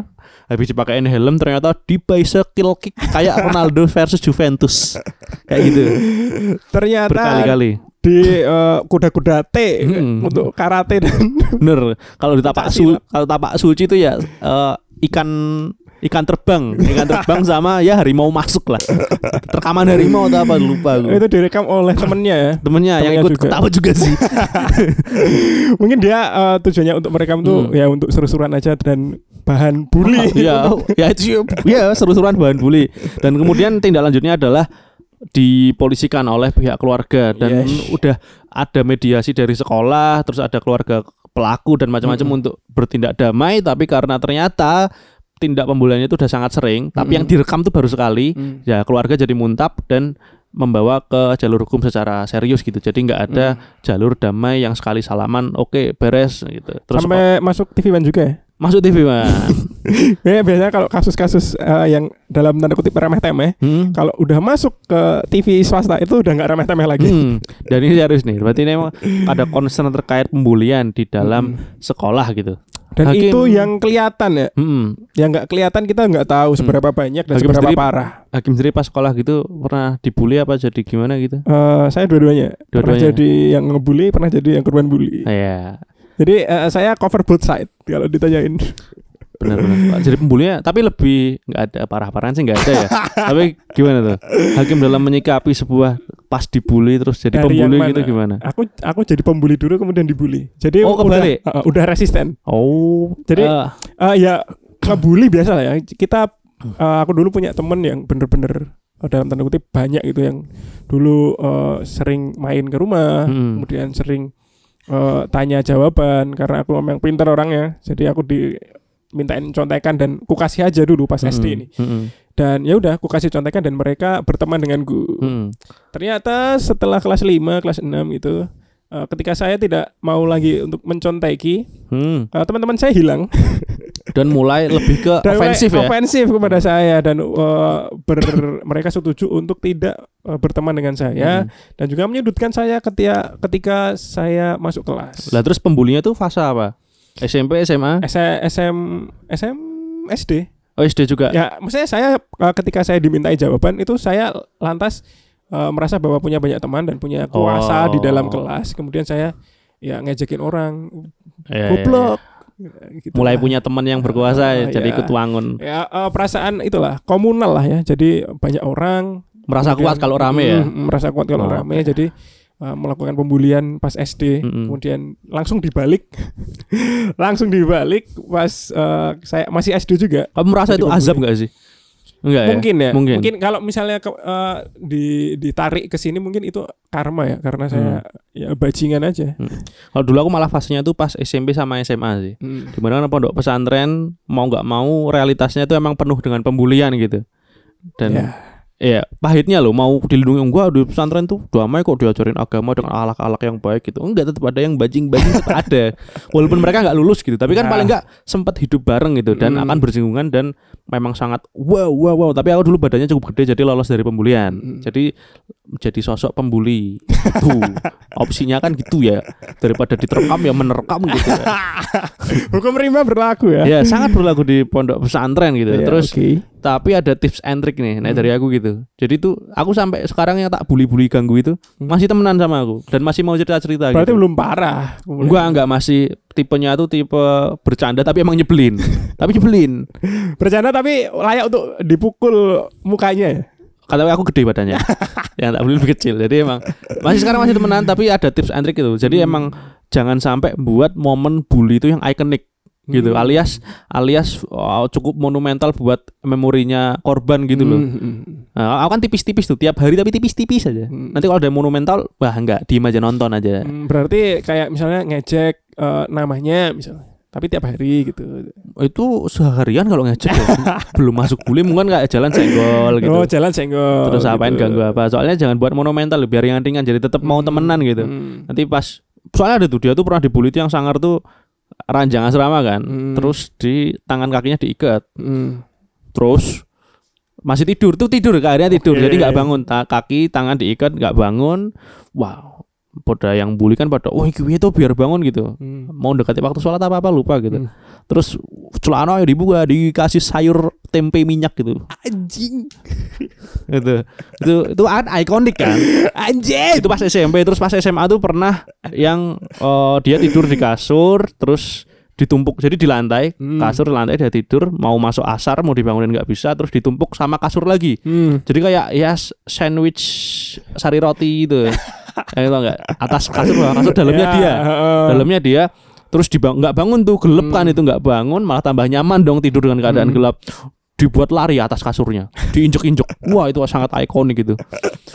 Habis dipakaiin helm ternyata di bicycle kick kayak Ronaldo *laughs* versus Juventus. Kayak gitu. Ternyata Berkali-kali. di eh, kuda-kuda T Hmm. untuk karate dan Bener. Kalau di tapak su kalau tapak suci itu ya eh, ikan ikan terbang, ikan terbang sama ya harimau masuk lah. Rekaman harimau atau apa lupa gue. itu direkam oleh temennya ya. Temennya yang temennya ikut juga. ketawa juga sih. *laughs* Mungkin dia eh, tujuannya untuk merekam tuh Hmm. ya untuk seru-seruan aja dan bahan bully. *laughs* ya, ya itu ya seru-seruan bahan bully. Dan kemudian tindak lanjutnya adalah dipolisikan oleh pihak keluarga dan Yes. udah ada mediasi dari sekolah, terus ada keluarga pelaku dan macam-macam Mm-mm. untuk bertindak damai, tapi karena ternyata tindak pembulian itu udah sangat sering, tapi Mm-mm. yang direkam tuh baru sekali, Hmm. ya keluarga jadi muntap dan membawa ke jalur hukum secara serius gitu. Jadi nggak ada Hmm. jalur damai yang sekali salaman, oke beres gitu. Terus Sampai masuk TV One juga ya. masuk TV man. Ya, biasanya kalau kasus-kasus eh, yang dalam tanda kutip remeh temeh, Hmm. kalau udah masuk ke TV swasta itu udah nggak remeh temeh lagi. Hmm, dan ini *laughs* serius nih. Berarti ini emang ada concern terkait pembulian di dalam Hmm. sekolah gitu. Dan Hakim- itu yang kelihatan ya. Hmm. Yang nggak kelihatan kita nggak tahu seberapa banyak dan Hakim seberapa sendiri- parah. Hakim sendiri pas sekolah gitu pernah dibully apa jadi gimana gitu? Eh, saya dua-duanya. Pernah Dua-duanya. jadi yang ngebully, pernah jadi yang korban bully. Iya, Jadi eh, saya cover both side kalau ditanyain. benar-benar. Jadi pembulinya tapi lebih nggak ada parah-parahan sih nggak ada ya. *laughs* tapi gimana tuh? Hakim dalam menyikapi sebuah pas dibully terus jadi Dari pembuli mana? gitu gimana? Aku aku jadi pembuli dulu kemudian dibully. Jadi Oh, kebalik? udah, eh, udah resisten. Oh, Jadi- eh, Eh ya ngebully biasa lah ya. Kita eh, aku dulu punya temen yang bener-bener eh, dalam tanda kutip banyak gitu yang dulu eh, sering main ke rumah, Hmm. kemudian sering eh, tanya jawaban karena aku memang pintar orangnya. Jadi aku dimintain contekan dan ku kasih aja dulu pas SD mm-mm, ini. mm-mm. Dan ya udah aku kasih contekan dan mereka berteman denganku. Hmm. Ternyata setelah kelas 5, kelas 6 gitu eh, ketika saya tidak mau lagi untuk menconteki, Hmm. eh, teman-teman saya hilang. *laughs* Dan mulai lebih ke Dan ofensif ya. ofensif kepada saya dan eh, ber- mereka setuju untuk tidak eh, berteman dengan saya Hmm. dan juga menyudutkan saya ketika ketika saya masuk kelas. Lah terus pembulinya tuh fase apa? SMP, SMA, SM SM SD. Oh SD juga. Ya, maksudnya saya eh, ketika saya dimintai jawaban itu saya lantas eh, merasa bahwa punya banyak teman dan punya kuasa Oh. di dalam kelas. Kemudian saya ya ngejekin orang Iya, iya, goblok. Gitu Mulai lah. punya teman yang berkuasa ya, Ah, jadi iya. ikut wangun. ya eh, perasaan itulah komunal lah ya. Jadi banyak orang Merasa kuat kalau rame ya. Merasa kuat kalau Oh, rame. Jadi eh, melakukan pembulian pas SD, Mm-mm. kemudian langsung dibalik, *laughs* langsung dibalik pas eh, saya masih SD juga. Kamu merasa itu azab nggak sih? Enggak mungkin ya, Mungkin. mungkin kalau misalnya ke, eh, di ditarik ke sini mungkin itu karma ya, karena saya ya bajingan aja. Kalau dulu aku malah fasenya tuh pas SMP sama SMA sih. Hmm. Di mana kan pondok pesantren mau nggak mau realitasnya itu emang penuh dengan pembulian gitu. Dan Ya. Iya, pahitnya loh mau dilindungi enggak di pesantren tuh damai kok diajarin agama dengan alak-alak yang baik gitu. Enggak tetap ada yang bajing-bajing tetap ada. *laughs* Walaupun mereka nggak lulus gitu, tapi kan Nah. paling enggak sempat hidup bareng gitu dan Hmm. akan bersinggungan dan memang sangat wow wow wow. Tapi aku dulu badannya cukup gede jadi lolos dari pembulian. Hmm. Jadi jadi sosok pembuli. Tuh, *laughs* opsinya kan gitu ya. Daripada diterkam ya menerkam gitu. ya. *laughs* Hukum rimba berlaku ya. ya sangat berlaku di pondok pesantren gitu. Ya, Terus oke. tapi ada tips and trick nih nah Hmm. dari aku gitu jadi tuh aku sampai sekarang yang tak bully-bully ganggu itu masih temenan sama aku dan masih mau cerita-cerita berarti gitu belum parah. Enggak, enggak masih tipenya tuh tipe bercanda tapi emang nyebelin. *laughs* tapi nyebelin. Bercanda tapi layak untuk dipukul mukanya ya. Kata aku gede badannya. *laughs* yang tak boleh lebih kecil. Jadi emang masih sekarang masih temenan tapi ada tips and trick gitu. Jadi Hmm. emang jangan sampai buat momen bully itu yang ikonik gitu. Hmm. Alias alias oh, cukup monumental buat memorinya korban gitu loh. Hmm, hmm, hmm. Nah, aku kan tipis-tipis tuh tiap hari tapi tipis-tipis aja. Hmm. Nanti kalau ada monumental, wah enggak, diem aja nonton aja. Hmm, berarti kayak misalnya ngecek eh, namanya misalnya. Tapi tiap hari gitu. Itu seharian kalau ngecek ya. *laughs* belum masuk bully mungkin nggak jalan senggol gitu. Oh, jalan senggol. Terus apain gitu. ganggu apa? Soalnya jangan buat monumental biar ringan-ringan jadi tetap mau Hmm, temenan gitu. hmm. Nanti pas soalnya ada tuh dia tuh pernah dibully tuh yang sangar tuh ranjang asrama kan. Hmm. Terus di tangan kakinya diikat. Hmm. Terus masih tidur tuh tidur akhirnya tidur Oke. jadi nggak bangun Ta- kaki tangan diikat nggak bangun wow pada yang bully kan pada iki itu biar bangun gitu Hmm. mau dekati waktu sholat apa apa lupa gitu Hmm. Terus celana ya dibuka dikasih sayur tempe minyak gitu Anjing. *laughs* itu itu itu kan ikonik kan Anjing. itu pas SMP terus pas SMA tuh pernah yang eh, dia tidur di kasur terus ditumpuk jadi di lantai Hmm. kasur lantai dia tidur mau masuk asar mau dibangunin nggak bisa terus ditumpuk sama kasur lagi Hmm. jadi kayak ya sandwich sari roti itu *laughs* ya itu enggak atas kasur kasur dalamnya Ya, dia heeh. dalamnya dia terus dibang nggak bangun tuh gelap kan itu nggak bangun malah tambah nyaman dong tidur dengan keadaan Hmm. gelap. Dibuat lari atas kasurnya diinjek-injek. Wah itu sangat ikonik itu.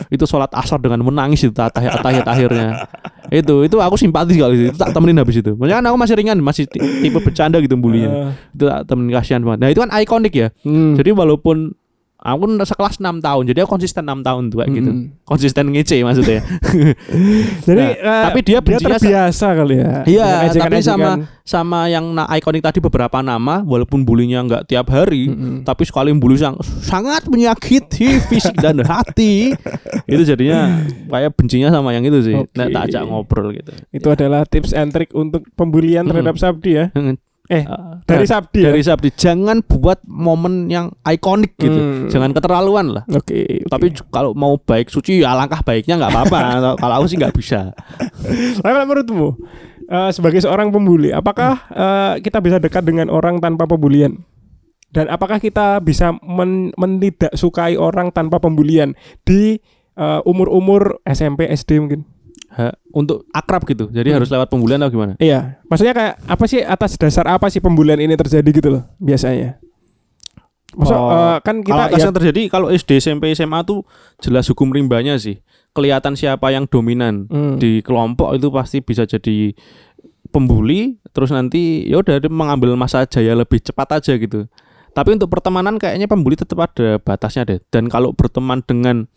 Itu sholat asar dengan menangis itu tahiyat tahiyat akhirnya. Itu itu aku simpati kali itu tak temenin habis itu. Makanya kan aku masih ringan masih ti- tipe bercanda gitu bulinya. Eh, itu tak temenin kasihan banget. Nah itu kan ikonik ya. Hmm. jadi walaupun aku sekelas 6 tahun jadi aku konsisten 6 tahun tuh kayak gitu Hmm. konsisten ngece maksudnya *laughs* Jadi Nah, eh, tapi dia bencinya sa- terbiasa kali ya. Iya, tapi sama sama yang na ikonik tadi beberapa nama walaupun bulinya nggak tiap hari Mm-mm. tapi sekali bully sang sangat menyakiti *laughs* fisik dan hati itu jadinya kayak bencinya sama yang itu sih Oke. nah, tak ajak ngobrol gitu Itu adalah tips and trick untuk pembulian terhadap Sabdi ya. Eh, Uh, dari Sabdi. dari ya? Sabdi jangan buat momen yang ikonik gitu Hmm. jangan keterlaluan lah Oke. tapi j- kalau mau baik suci ya alangkah baiknya nggak apa-apa *laughs* kalau aku sih nggak bisa Tapi kalau menurutmu eh, sebagai seorang pembuli, apakah eh, kita bisa dekat dengan orang tanpa pembulian? Dan apakah kita bisa men menidak sukai orang tanpa pembulian di eh, umur-umur SMP, SD mungkin? Ha, untuk akrab gitu jadi Hmm. harus lewat pembulian atau gimana Iya, maksudnya kayak apa sih atas dasar apa sih pembulian ini terjadi gitu loh biasanya? Maksud Oh, eh, kan Kalau kita atas ya, yang terjadi kalau SD, SMP, SMA tuh jelas hukum rimbanya sih. Kelihatan siapa yang dominan Hmm. di kelompok itu pasti bisa jadi pembuli terus nanti ya udah mengambil masa jaya lebih cepat aja gitu. Tapi untuk pertemanan kayaknya pembuli tetap ada batasnya deh. Dan kalau berteman dengan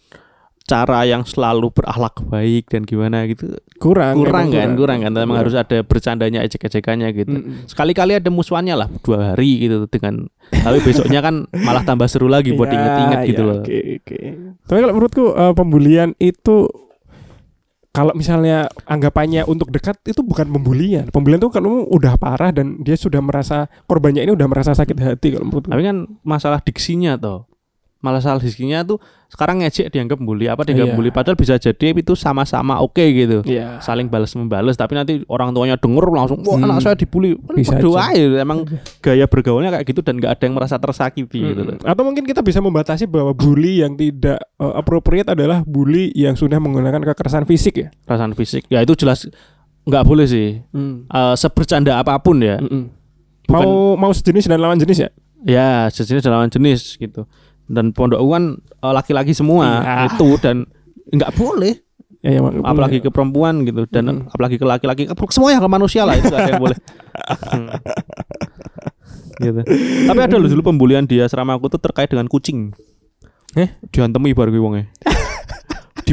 cara yang selalu berakhlak baik dan gimana gitu kurang kurang kan kurang kan memang Kurang. harus ada bercandanya ejek-ejekannya gitu Mm-mm. sekali-kali ada musuhannya lah dua hari gitu dengan tapi besoknya kan malah tambah seru lagi buat *laughs* Ya, inget-inget gitu ya, loh Oke, oke. Tapi kalau menurutku eh, pembulian itu kalau misalnya anggapannya untuk dekat itu bukan pembulian. Pembulian itu kalau udah parah dan dia sudah merasa korbannya ini udah merasa sakit hati kalau menurutku. tapi kan masalah diksinya toh masalah diksinya tuh sekarang ngejek dianggap bully apa dianggap Iya. bully padahal bisa jadi itu sama-sama oke gitu Iya. saling balas membales tapi nanti orang tuanya denger langsung wah Hmm. anak saya dibully Bisa berdoa aja. ya emang gaya bergaulnya kayak gitu dan nggak ada yang merasa tersakiti gitu loh Mm-mm. Atau mungkin kita bisa membatasi bahwa bully yang tidak eh, appropriate adalah bully yang sudah menggunakan kekerasan fisik ya. perasaan fisik ya itu jelas nggak boleh sih Eh, sebercanda apa pun ya. Mau mau sejenis dan lawan jenis ya? ya sejenis dalam jenis gitu dan pondok kan eh, laki-laki semua Iya. itu dan nggak boleh Ya, ya apalagi ke perempuan gitu dan Mm-mm. apalagi ke laki-laki semuanya ke manusia lah itu ada yang boleh Hmm. *laughs* gitu tapi ada loh dulu pembulian di asrama aku tuh terkait dengan kucing Eh? diantemi baru gue di,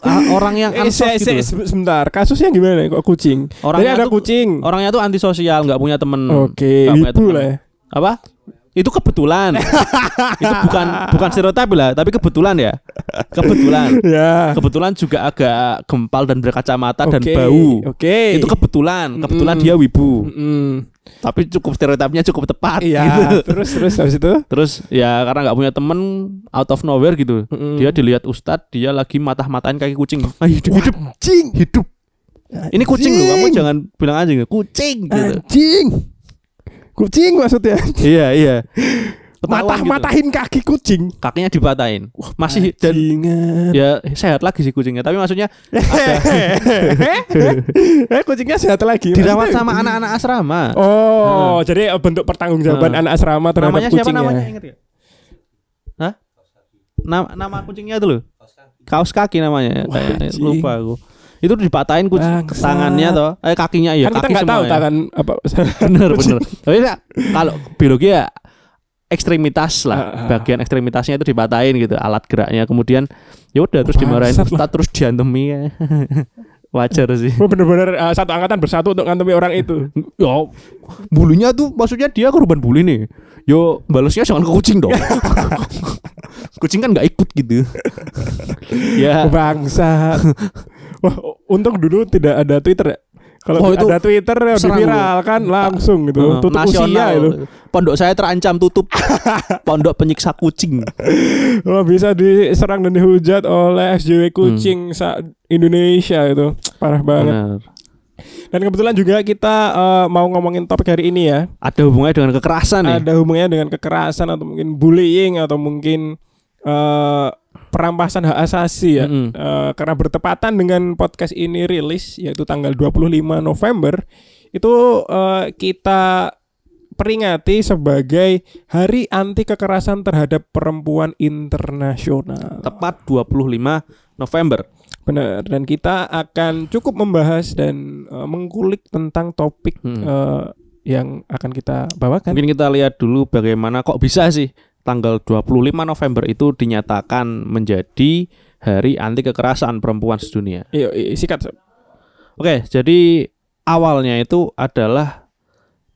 ah, orang yang Eh, ansos se- gitu se- se- sebentar, kasusnya gimana kok kucing? Orangnya Jadi ada tuh- kucing. orangnya tuh antisosial nggak punya temen Oke, punya ibu lah ya. apa itu kebetulan *laughs* itu bukan bukan stereotip lah tapi kebetulan ya kebetulan *laughs* Ya. kebetulan juga agak gempal dan berkacamata dan Oke, bau Oke. itu kebetulan kebetulan Mm-mm. dia wibu Mm-mm. tapi cukup stereotipnya cukup tepat Iya, gitu. *laughs* terus terus habis itu? terus ya karena nggak punya temen out of nowhere gitu Mm-mm. dia dilihat ustadz dia lagi matah-matain kaki kucing Ah, hidup hidup hidup ini kucing loh kamu jangan bilang anjing ya, kucing gitu anjing kucing maksudnya. Iya iya. *laughs* Ketahuan matah gitu. matahin kaki kucing. Kakinya dipatahin. Masih dan ya sehat lagi sih kucingnya. Tapi maksudnya *laughs* eh kucingnya sehat lagi dirawat Maksudnya- sama anak-anak asrama. Oh jadi bentuk pertanggungjawaban Heeh. anak asrama terhadap namanya siapa? kucingnya. Namanya inget ya Hah? Nama, nama kucingnya itu loh. Kaos kaki. Namanya. Wah, lupa aku itu dipatahin Bangsat. tangannya toh. Eh kakinya ya kan kita kaki nggak tahu ya. tangan apa. *laughs* Bener bener. Tapi ya, kalau biologi ya ekstremitas lah. Ah, ah. bagian ekstremitasnya itu dipatahin gitu alat geraknya. Kemudian ya udah terus dimarahin ustad terus diantemi ya. *laughs* Wajar sih. Bener-bener uh, satu angkatan bersatu untuk ngantemi orang itu. Ya bulunya tuh maksudnya dia korban bully nih. Yo balasnya jangan ke kucing dong. *laughs* Kucing kan nggak ikut gitu. Ya. Bangsa wah *laughs* untung dulu tidak ada Twitter ya. Kalau Oh, itu ada Twitter ya serang diviralkan langsung gitu. Eh, tutup usia nasional. itu. Pondok saya terancam tutup. *laughs* Pondok penyiksa kucing. Wah bisa diserang dan dihujat oleh SJW Hmm. kucing sa Indonesia itu. Parah banget. Benar. Dan kebetulan juga kita eh, mau ngomongin topik hari ini ya. ada hubungannya dengan kekerasan ya? Ada hubungannya dengan kekerasan atau mungkin bullying atau mungkin eh, perampasan hak asasi ya. Mm-mm. Eh, karena bertepatan dengan podcast ini rilis yaitu tanggal 25 November itu eh, kita peringati sebagai Hari Anti Kekerasan Terhadap Perempuan Internasional. tepat 25 November Benar, dan kita akan cukup membahas dan eh, mengkulik tentang topik Hmm. eh, yang akan kita bawakan. Mungkin kita lihat dulu bagaimana kok bisa sih tanggal 25 November itu dinyatakan menjadi Hari Anti Kekerasan Perempuan Sedunia. Iya, sikat. Oke, jadi awalnya itu adalah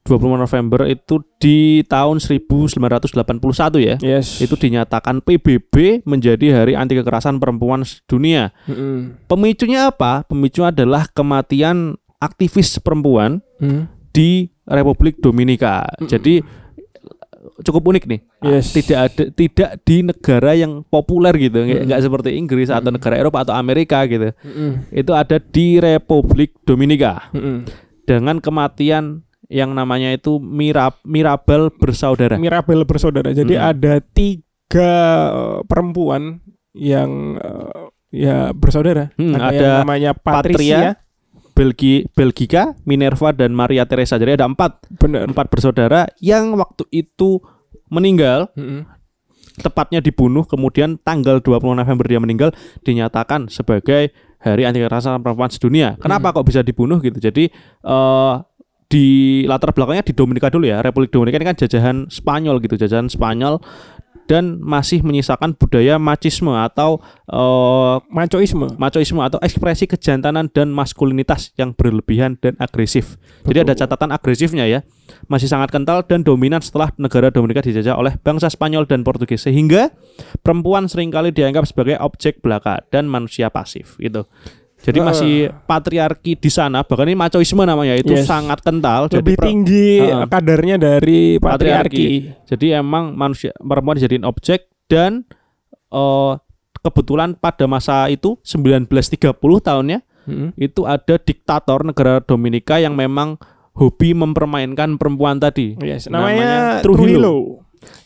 25 November itu di tahun 1981 ya. Yes. Itu dinyatakan PBB menjadi Hari Anti Kekerasan Perempuan Sedunia. Mm-mm. Pemicunya apa? Pemicu adalah kematian aktivis perempuan Hmm. di Republik Dominika. Mm-mm. Jadi cukup unik nih. Yes. Tidak ada tidak di negara yang populer gitu, nggak Mm-mm. nggak seperti Inggris atau Mm-mm. negara Eropa atau Amerika gitu. Mm-mm. Itu ada di Republik Dominika Mm-mm. dengan kematian yang namanya itu Mirab Mirabel bersaudara. Mirabel bersaudara. Jadi Mm-mm. ada tiga eh, perempuan yang eh, ya bersaudara. Hmm, ada, ada yang namanya Patricia. Patria, Belgi, Belgika, Minerva dan Maria Teresa. Jadi ada empat Benar. empat bersaudara yang waktu itu meninggal Mm-mm. tepatnya dibunuh kemudian tanggal 20 November dia meninggal dinyatakan sebagai Hari Anti Kekerasan Perempuan Sedunia. Kenapa kok bisa dibunuh gitu? Jadi eh di latar belakangnya di Dominika dulu ya. Republik Dominika ini kan jajahan Spanyol gitu, jajahan Spanyol dan masih menyisakan budaya machisme atau eh, Macoisme. machoisme atau ekspresi kejantanan dan maskulinitas yang berlebihan dan agresif. Jadi ada catatan agresifnya ya. Masih sangat kental dan dominan setelah negara Dominika dijajah oleh bangsa Spanyol dan Portugis sehingga perempuan sering kali dianggap sebagai objek belaka dan manusia pasif gitu. Jadi Ah. masih patriarki di sana, bahkan ini machoisme namanya itu Yes. sangat kental. Jadi Lebih per- tinggi Heeh. kadarnya dari patriarki. Jadi emang manusia perempuan dijadiin objek dan eh, kebetulan pada masa itu 1930 tahunnya Mm-mm. itu ada diktator negara Dominika yang memang hobi mempermainkan perempuan tadi. Yes, Namanya namanya, Trujillo. Trujillo.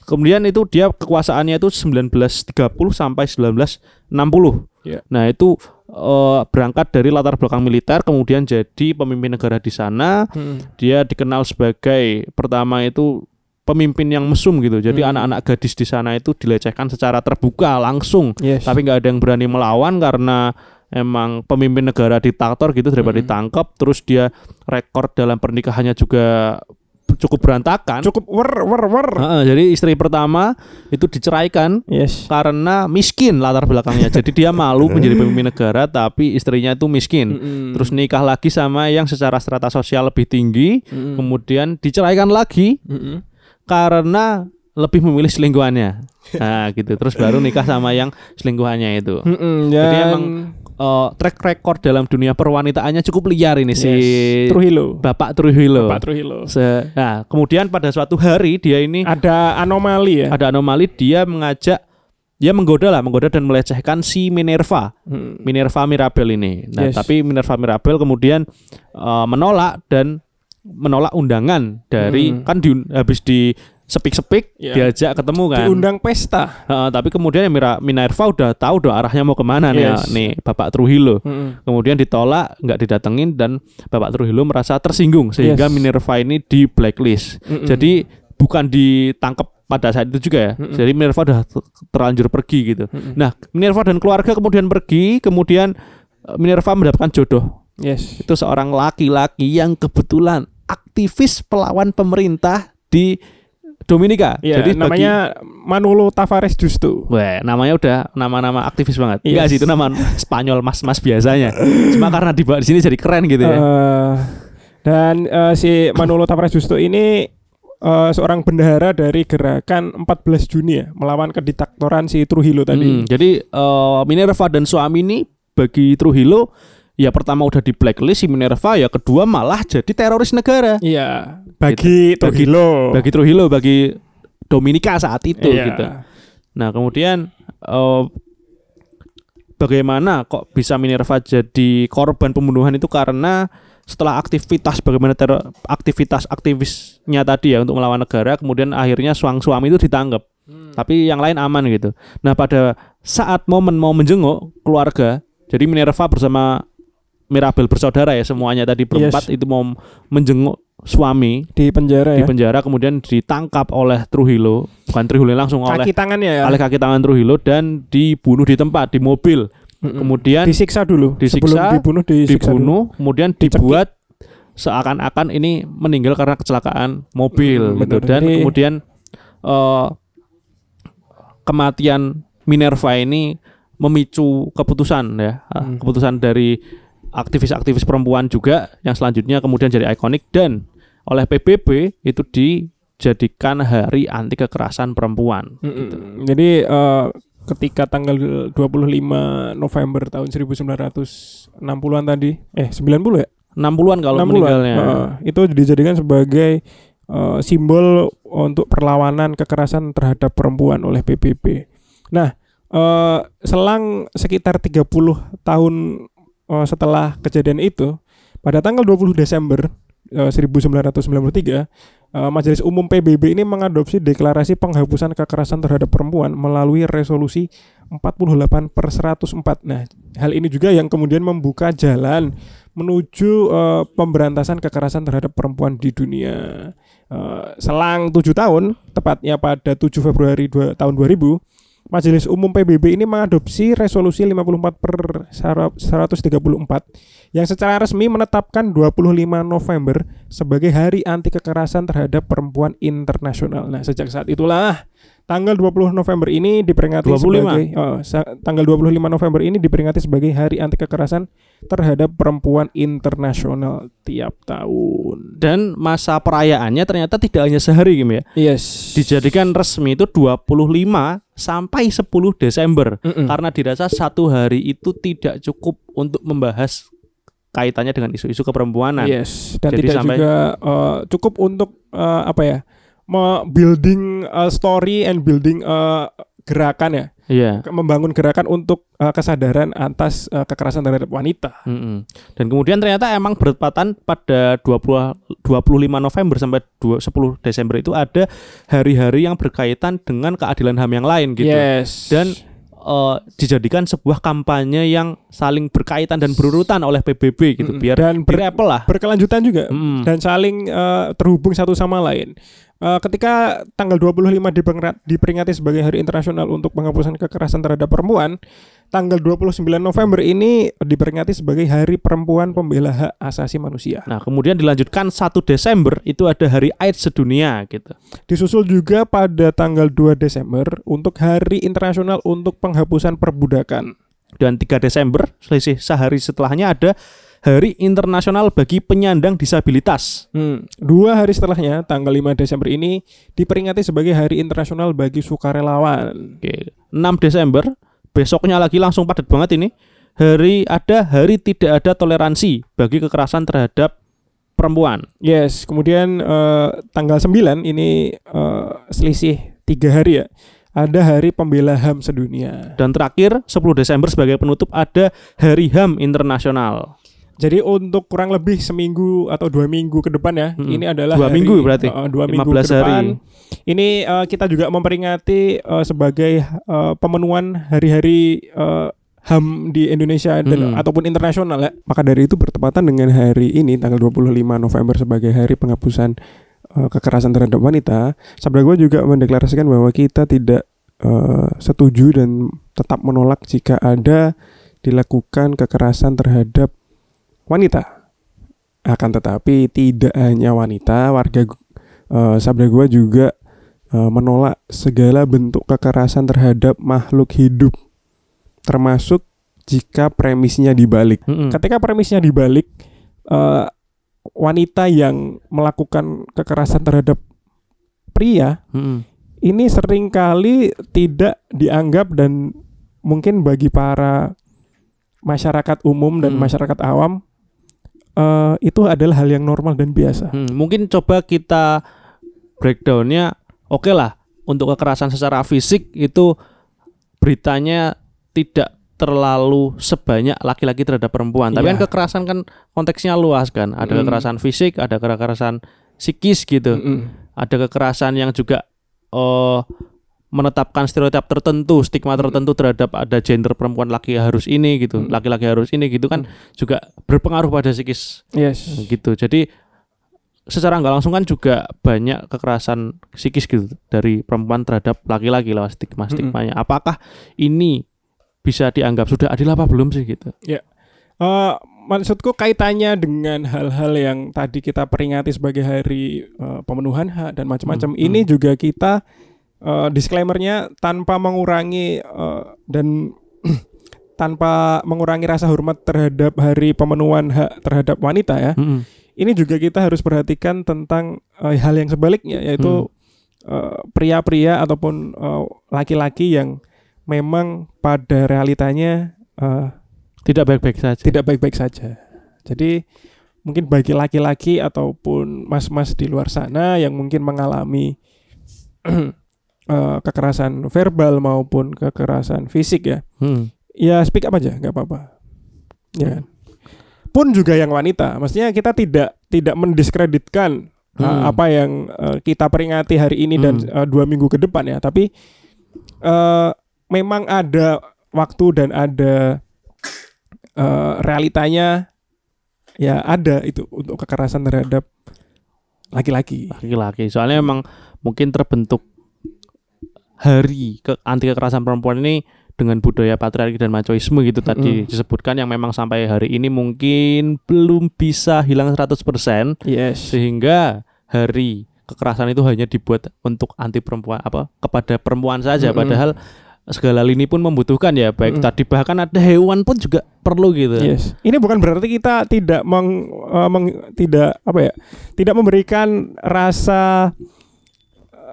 Kemudian itu dia kekuasaannya itu 1930 sampai 1960. Ya. Nah, itu eh, berangkat dari latar belakang militer kemudian jadi pemimpin negara di sana. Mm. Dia dikenal sebagai pertama itu pemimpin yang mesum gitu. Jadi Hmm. anak-anak gadis di sana itu dilecehkan secara terbuka langsung Yes. tapi nggak ada yang berani melawan karena emang pemimpin negara diktator gitu daripada Mm. ditangkap terus dia rekor dalam pernikahannya juga cukup berantakan cukup wer wer wer. Heeh, jadi istri pertama itu diceraikan Yes. karena miskin latar belakangnya *laughs* jadi dia malu menjadi pemimpin negara tapi istrinya itu miskin Mm-mm. terus nikah lagi sama yang secara strata sosial lebih tinggi Mm-mm. kemudian diceraikan lagi Mm-mm. karena lebih memilih selingkuhannya nah gitu terus baru nikah sama yang selingkuhannya itu Mm-mm, Jadi dan- emang eh, track record dalam dunia perwanitaannya cukup liar ini si Yes. Trujillo. Bapak Trujillo. Pak Trujillo. Se- nah, kemudian pada suatu hari dia ini Ada anomali ya. ada anomali dia mengajak dia menggoda lah, menggoda dan melecehkan si Minerva, Mm. Minerva Mirabel ini. Nah, Yes. tapi Minerva Mirabel kemudian eh, menolak dan menolak undangan dari Hmm. kan di, habis di sepik-sepik Ya. diajak ketemu kan. Diundang pesta. Heeh, tapi kemudian ya Mira- Minerva udah tahu udah arahnya mau ke mana nih, ya, Yes. nih Bapak Trujillo. Mm-mm. Kemudian ditolak, nggak didatengin dan Bapak Trujillo merasa tersinggung sehingga Yes. Minerva ini di blacklist. Mm-mm. Jadi bukan ditangkap pada saat itu juga ya. Mm-mm. Jadi Minerva udah ter- terlanjur pergi gitu. Mm-mm. Nah, Minerva dan keluarga kemudian pergi, kemudian eh, Minerva mendapatkan jodoh. Yes. Itu seorang laki-laki yang kebetulan aktivis pelawan pemerintah di Dominika. Ya, Jadi bagi- namanya Manolo Tavares Justo. Wah, namanya udah nama-nama aktivis banget. Yes. Enggak sih itu nama Spanyol mas-mas biasanya. *laughs* Cuma karena di di sini jadi keren gitu ya. Eh, dan eh, si Manolo Tavares Justo ini eh, seorang bendahara dari gerakan 14 Juni ya, melawan kediktatoran si Trujillo Hmm, tadi. jadi eh, Minerva dan suami ini bagi Trujillo ya pertama udah di blacklist si Minerva ya kedua malah jadi teroris negara. Iya, bagi Gitu. Bagi- Trujillo. Bagi Trujillo bagi Dominika saat itu Iya. gitu. Nah, kemudian eh, bagaimana kok bisa Minerva jadi korban pembunuhan itu karena setelah aktivitas bagaimana teror aktivitas aktivisnya tadi ya untuk melawan negara kemudian akhirnya suang suami itu ditangkap tapi yang lain aman gitu nah pada saat momen mau menjenguk keluarga jadi Minerva bersama Mirabel bersaudara ya semuanya tadi berempat itu mau menjenguk suami di penjara di ya. penjara kemudian ditangkap oleh Trujillo bukan Trujillo langsung oleh Kaki tangannya ya. oleh kaki tangan Trujillo dan dibunuh di tempat di mobil Mm-mm. kemudian disiksa dulu. Disiksa, Sebelum dibunuh disiksa dulu. dibunuh kemudian Dicekik. dibuat seakan-akan ini meninggal karena kecelakaan mobil Hmm, gitu benar. dan Jadi- kemudian eh, kematian Minerva ini memicu keputusan ya Hmm. keputusan dari aktivis-aktivis perempuan juga yang selanjutnya kemudian jadi ikonik dan oleh PBB itu dijadikan hari anti kekerasan perempuan gitu. Mm-mm. Jadi eh, ketika tanggal 25 November tahun 1960-an tadi, eh 90 ya? 60-an kalau 60-an. meninggalnya Eh, itu dijadikan sebagai eh, simbol untuk perlawanan kekerasan terhadap perempuan oleh PBB. Nah, eh, selang sekitar 30 tahun eh, setelah kejadian itu, pada tanggal 20 Desember eh, 1993, eh, Majelis Umum PBB ini mengadopsi deklarasi penghapusan kekerasan terhadap perempuan melalui resolusi 48 per 104. Nah, hal ini juga yang kemudian membuka jalan menuju eh, pemberantasan kekerasan terhadap perempuan di dunia. Eh, selang tujuh tahun, tepatnya pada 7 Februari dua- tahun 2000, Majelis Umum PBB ini mengadopsi resolusi 54 per 134 yang secara resmi menetapkan 25 November sebagai hari anti kekerasan terhadap perempuan internasional. Nah, sejak saat itulah tanggal 20 November ini diperingati 25? sebagai oh, tanggal 25 November ini diperingati sebagai hari anti kekerasan terhadap perempuan internasional tiap tahun. Dan masa perayaannya ternyata tidak hanya sehari Kim ya. Yes. Dijadikan resmi itu 25 sampai 10 Desember. Mm-mm. Karena dirasa satu hari itu tidak cukup untuk membahas kaitannya dengan isu-isu keperempuanan. Yes, dan Jadi tidak sampai- juga eh, cukup untuk eh, apa ya? Building eh, story and building eh, gerakan ya, Iya. Membangun gerakan untuk eh, kesadaran atas eh, kekerasan terhadap wanita. Mm-mm. Dan kemudian ternyata emang bertepatan pada 20 25 November sampai 2 10 Desember itu ada hari-hari yang berkaitan dengan keadilan HAM yang lain gitu. Yes. Dan eh, dijadikan sebuah kampanye yang saling berkaitan dan berurutan oleh PBB gitu Mm-mm. biar dan ber- lah. berkelanjutan juga Mm-mm. dan saling eh, terhubung satu sama lain. Eh, ketika tanggal 25 dipengra- diperingati sebagai Hari Internasional untuk penghapusan kekerasan terhadap perempuan, tanggal 29 November ini diperingati sebagai Hari Perempuan Pembela Hak Asasi Manusia. Nah, kemudian dilanjutkan 1 Desember itu ada Hari AIDS sedunia gitu. Disusul juga pada tanggal 2 Desember untuk Hari Internasional untuk Penghapusan Perbudakan. Dan 3 Desember selisih sehari setelahnya ada Hari Internasional bagi penyandang disabilitas. Hmm. Dua hari setelahnya, tanggal 5 Desember ini diperingati sebagai Hari Internasional bagi Sukarelawan. Oke. 6 Desember besoknya lagi langsung padat banget ini. Hari ada hari tidak ada toleransi bagi kekerasan terhadap perempuan. Yes, kemudian eh, tanggal 9 ini eh, selisih tiga hari ya. Ada Hari Pembela HAM sedunia. Dan terakhir 10 Desember sebagai penutup ada Hari HAM Internasional. Jadi untuk kurang lebih seminggu atau dua minggu ke depan ya, Mm-mm. ini adalah Dua hari- minggu berarti? eh, dua minggu 15 ke depan. hari. Ini eh, kita juga memperingati eh, sebagai eh, pemenuhan hari-hari eh, HAM di Indonesia dan Mm. ataupun internasional ya. Maka dari itu bertepatan dengan hari ini tanggal 25 November sebagai hari penghapusan eh, kekerasan terhadap wanita, Sabda gua juga mendeklarasikan bahwa kita tidak eh, setuju dan tetap menolak jika ada dilakukan kekerasan terhadap wanita. Akan tetapi tidak hanya wanita, warga eh, Sabda gua juga eh, menolak segala bentuk kekerasan terhadap makhluk hidup termasuk jika premisnya dibalik. Mm-mm. Ketika premisnya dibalik, eh, wanita yang melakukan kekerasan terhadap pria Mm-mm. ini sering kali tidak dianggap dan mungkin bagi para masyarakat umum dan Hmm. masyarakat awam eh, itu adalah hal yang normal dan biasa. Hmm, mungkin coba kita breakdownnya oke lah untuk kekerasan secara fisik itu beritanya tidak terlalu sebanyak laki-laki terhadap perempuan. Tapi Iya. kan kekerasan kan konteksnya luas kan. Ada Mm. kekerasan fisik, ada kekerasan psikis gitu. Mm-mm. Ada kekerasan yang juga eh menetapkan stereotip tertentu, stigma tertentu terhadap ada gender perempuan laki harus ini gitu, Mm. laki-laki harus ini gitu kan juga berpengaruh pada psikis Yes. gitu. Jadi secara nggak langsung kan juga banyak kekerasan psikis gitu dari perempuan terhadap laki-laki lewat stigma-stigmanya. Apakah ini bisa dianggap sudah adil apa belum sih gitu? Eh, maksudku kaitannya dengan hal-hal yang tadi kita peringati sebagai hari eh, pemenuhan hak dan macam-macam. Hmm, Ini hmm. juga kita eh, disclaimernya tanpa mengurangi eh, dan *clears throat* tanpa mengurangi rasa hormat terhadap hari pemenuhan hak terhadap wanita ya. Mm-mm. Ini juga kita harus perhatikan tentang eh, hal yang sebaliknya yaitu eh, pria-pria ataupun eh, laki-laki yang memang pada realitanya eh, Tidak baik-baik saja. tidak baik-baik saja. Jadi mungkin bagi laki-laki ataupun mas-mas di luar sana yang mungkin mengalami *clears throat* eh, kekerasan verbal maupun kekerasan fisik ya, Hmm. ya speak up aja, nggak apa-apa. Ya. kan? Pun juga yang wanita, maksudnya kita tidak tidak mendiskreditkan eh, Hmm. apa yang eh, kita peringati hari ini dan Hmm. eh, dua minggu ke depan ya, tapi eh, memang ada waktu dan ada eh, realitanya ya ada itu untuk kekerasan terhadap laki-laki. Laki-laki. Soalnya emang mungkin terbentuk hari ke anti kekerasan perempuan ini dengan budaya patriarki dan machoisme gitu tadi Mm. disebutkan yang memang sampai hari ini mungkin belum bisa hilang 100% Yes. sehingga hari kekerasan itu hanya dibuat untuk anti perempuan apa kepada perempuan saja Mm-mm. padahal segala lini pun membutuhkan ya baik Mm-mm. tadi bahkan ada hewan pun juga perlu gitu Yes. Ini bukan berarti kita tidak meng, eh, meng- tidak apa ya, tidak memberikan rasa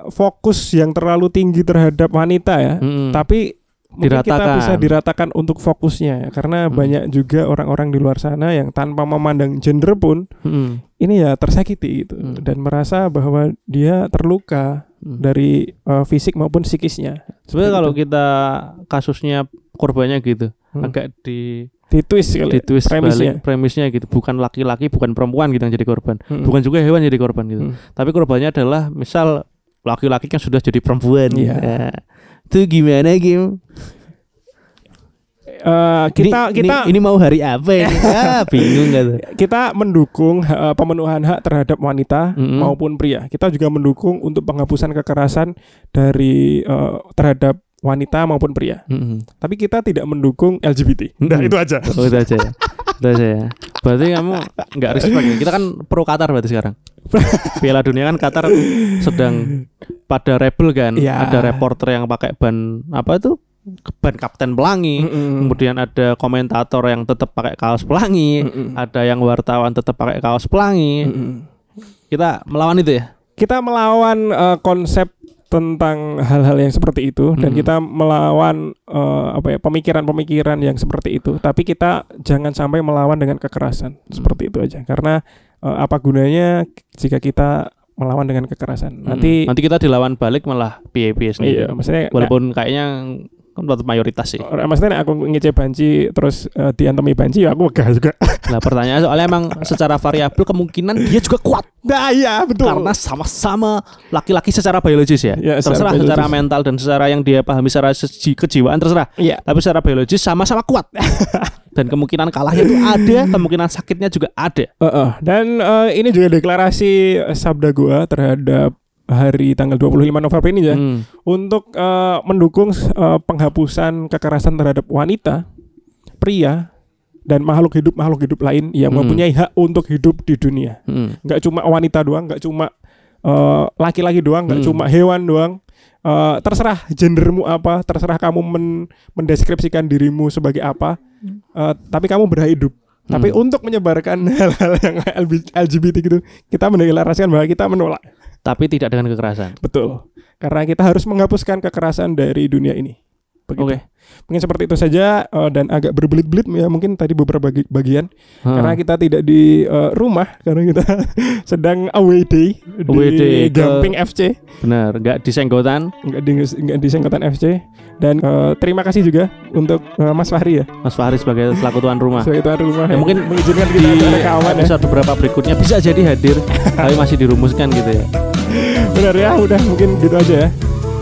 fokus yang terlalu tinggi terhadap wanita ya. Mm-mm. Tapi mungkin kita Diratakan. bisa diratakan untuk fokusnya ya. karena Hmm. banyak juga orang-orang di luar sana yang tanpa memandang gender pun Mm-mm. ini ya tersakiti gitu Hmm. dan merasa bahwa dia terluka Mm. dari eh, fisik maupun psikisnya. Sebenarnya kalau Seperti kita kasusnya korbannya gitu Hmm. agak di itu. di twist kali di twist premisnya. balik premisnya gitu bukan laki-laki bukan perempuan gitu yang jadi korban Mm-mm. bukan juga hewan jadi korban gitu Hmm. tapi korbannya adalah misal laki-laki yang sudah jadi perempuan Iya. Ya. itu gimana Kim? Eh, kita ini, kita ini, ini mau hari apa ini *laughs* ah bingung gitu kita mendukung eh, pemenuhan hak terhadap wanita Mm-mm. maupun pria. Kita juga mendukung untuk penghapusan kekerasan dari eh, terhadap wanita maupun pria. Mm-mm. Tapi kita tidak mendukung LGBT. Nah, Mm-mm. itu aja. oh, itu aja *laughs* ya aja ya. Berarti kamu nggak respect ya? Kita kan pro Qatar berarti sekarang. *laughs* Piala Dunia kan Qatar sedang pada rebel kan? Iya. ada reporter yang pakai ban apa itu? Ban kapten pelangi. Mm-mm. kemudian ada komentator yang tetap pakai kaos pelangi. Mm-mm. ada yang wartawan tetap pakai kaos pelangi. Mm-mm. kita melawan itu ya? Kita melawan eh, konsep tentang hal-hal yang seperti itu dan Mm-mm. kita melawan eh, apa ya pemikiran-pemikiran yang seperti itu. Tapi kita jangan sampai melawan dengan kekerasan. Seperti itu aja. Karena eh, apa gunanya jika kita melawan dengan kekerasan? Nanti nanti kita dilawan balik malah piye-piye sendiri Iya, maksudnya walaupun kayaknya kan mayoritas sih maksudnya aku ngece banci terus eh, diantemi banci ya aku wegah juga. *laughs* Nah pertanyaan soalnya emang secara variabel kemungkinan dia juga kuat Nah, iya betul. karena sama-sama laki-laki secara biologis ya. Ya, secara terserah biologis. secara mental dan secara yang dia pahami secara seji- kejiwaan terserah. Iya. Tapi secara biologis sama-sama kuat. *laughs* dan kemungkinan kalahnya itu ada, kemungkinan sakitnya juga ada. Heeh. Dan eh, ini juga deklarasi sabda gua terhadap hari tanggal 25 November ini ya Hmm. untuk eh, mendukung eh, penghapusan kekerasan terhadap wanita, pria dan makhluk hidup makhluk hidup lain yang Hmm. mempunyai hak untuk hidup di dunia. Hmm. Nggak cuma wanita doang, nggak cuma eh, laki-laki doang, nggak Hmm. cuma hewan doang. Eh, terserah gendermu apa, terserah kamu men- mendeskripsikan dirimu sebagai apa, eh, tapi kamu berhak hidup. Tapi Hmm. untuk menyebarkan *laughs* hal-hal yang LGBT gitu, kita mendeklarasikan bahwa kita menolak. Tapi tidak dengan kekerasan. Betul. Karena kita harus menghapuskan kekerasan dari dunia ini. Begitu. Oke. Mungkin seperti itu saja eh, dan agak berbelit-belit ya mungkin tadi beberapa bagi- bagian Hmm. karena kita tidak di eh, rumah karena kita *laughs* sedang away day Away di day ke- Gamping FC Benar, nggak disenggotan enggak di enggak di Sengkatan FC dan eh, terima kasih juga untuk eh, Mas Fahri ya Mas Fahri sebagai selaku tuan rumah. sebagai tuan rumah Ya, yang mungkin mengizinkan Di kita ada rekaman ya episode beberapa berikutnya bisa jadi hadir, *laughs* tapi masih dirumuskan gitu ya benar ya udah mungkin gitu aja ya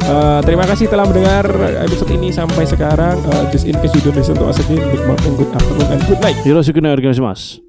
Uh, terima kasih telah mendengar episode ini sampai sekarang. Uh, just in case you don't listen to us again, good morning, good afternoon, and good night. Yoroshiku mas.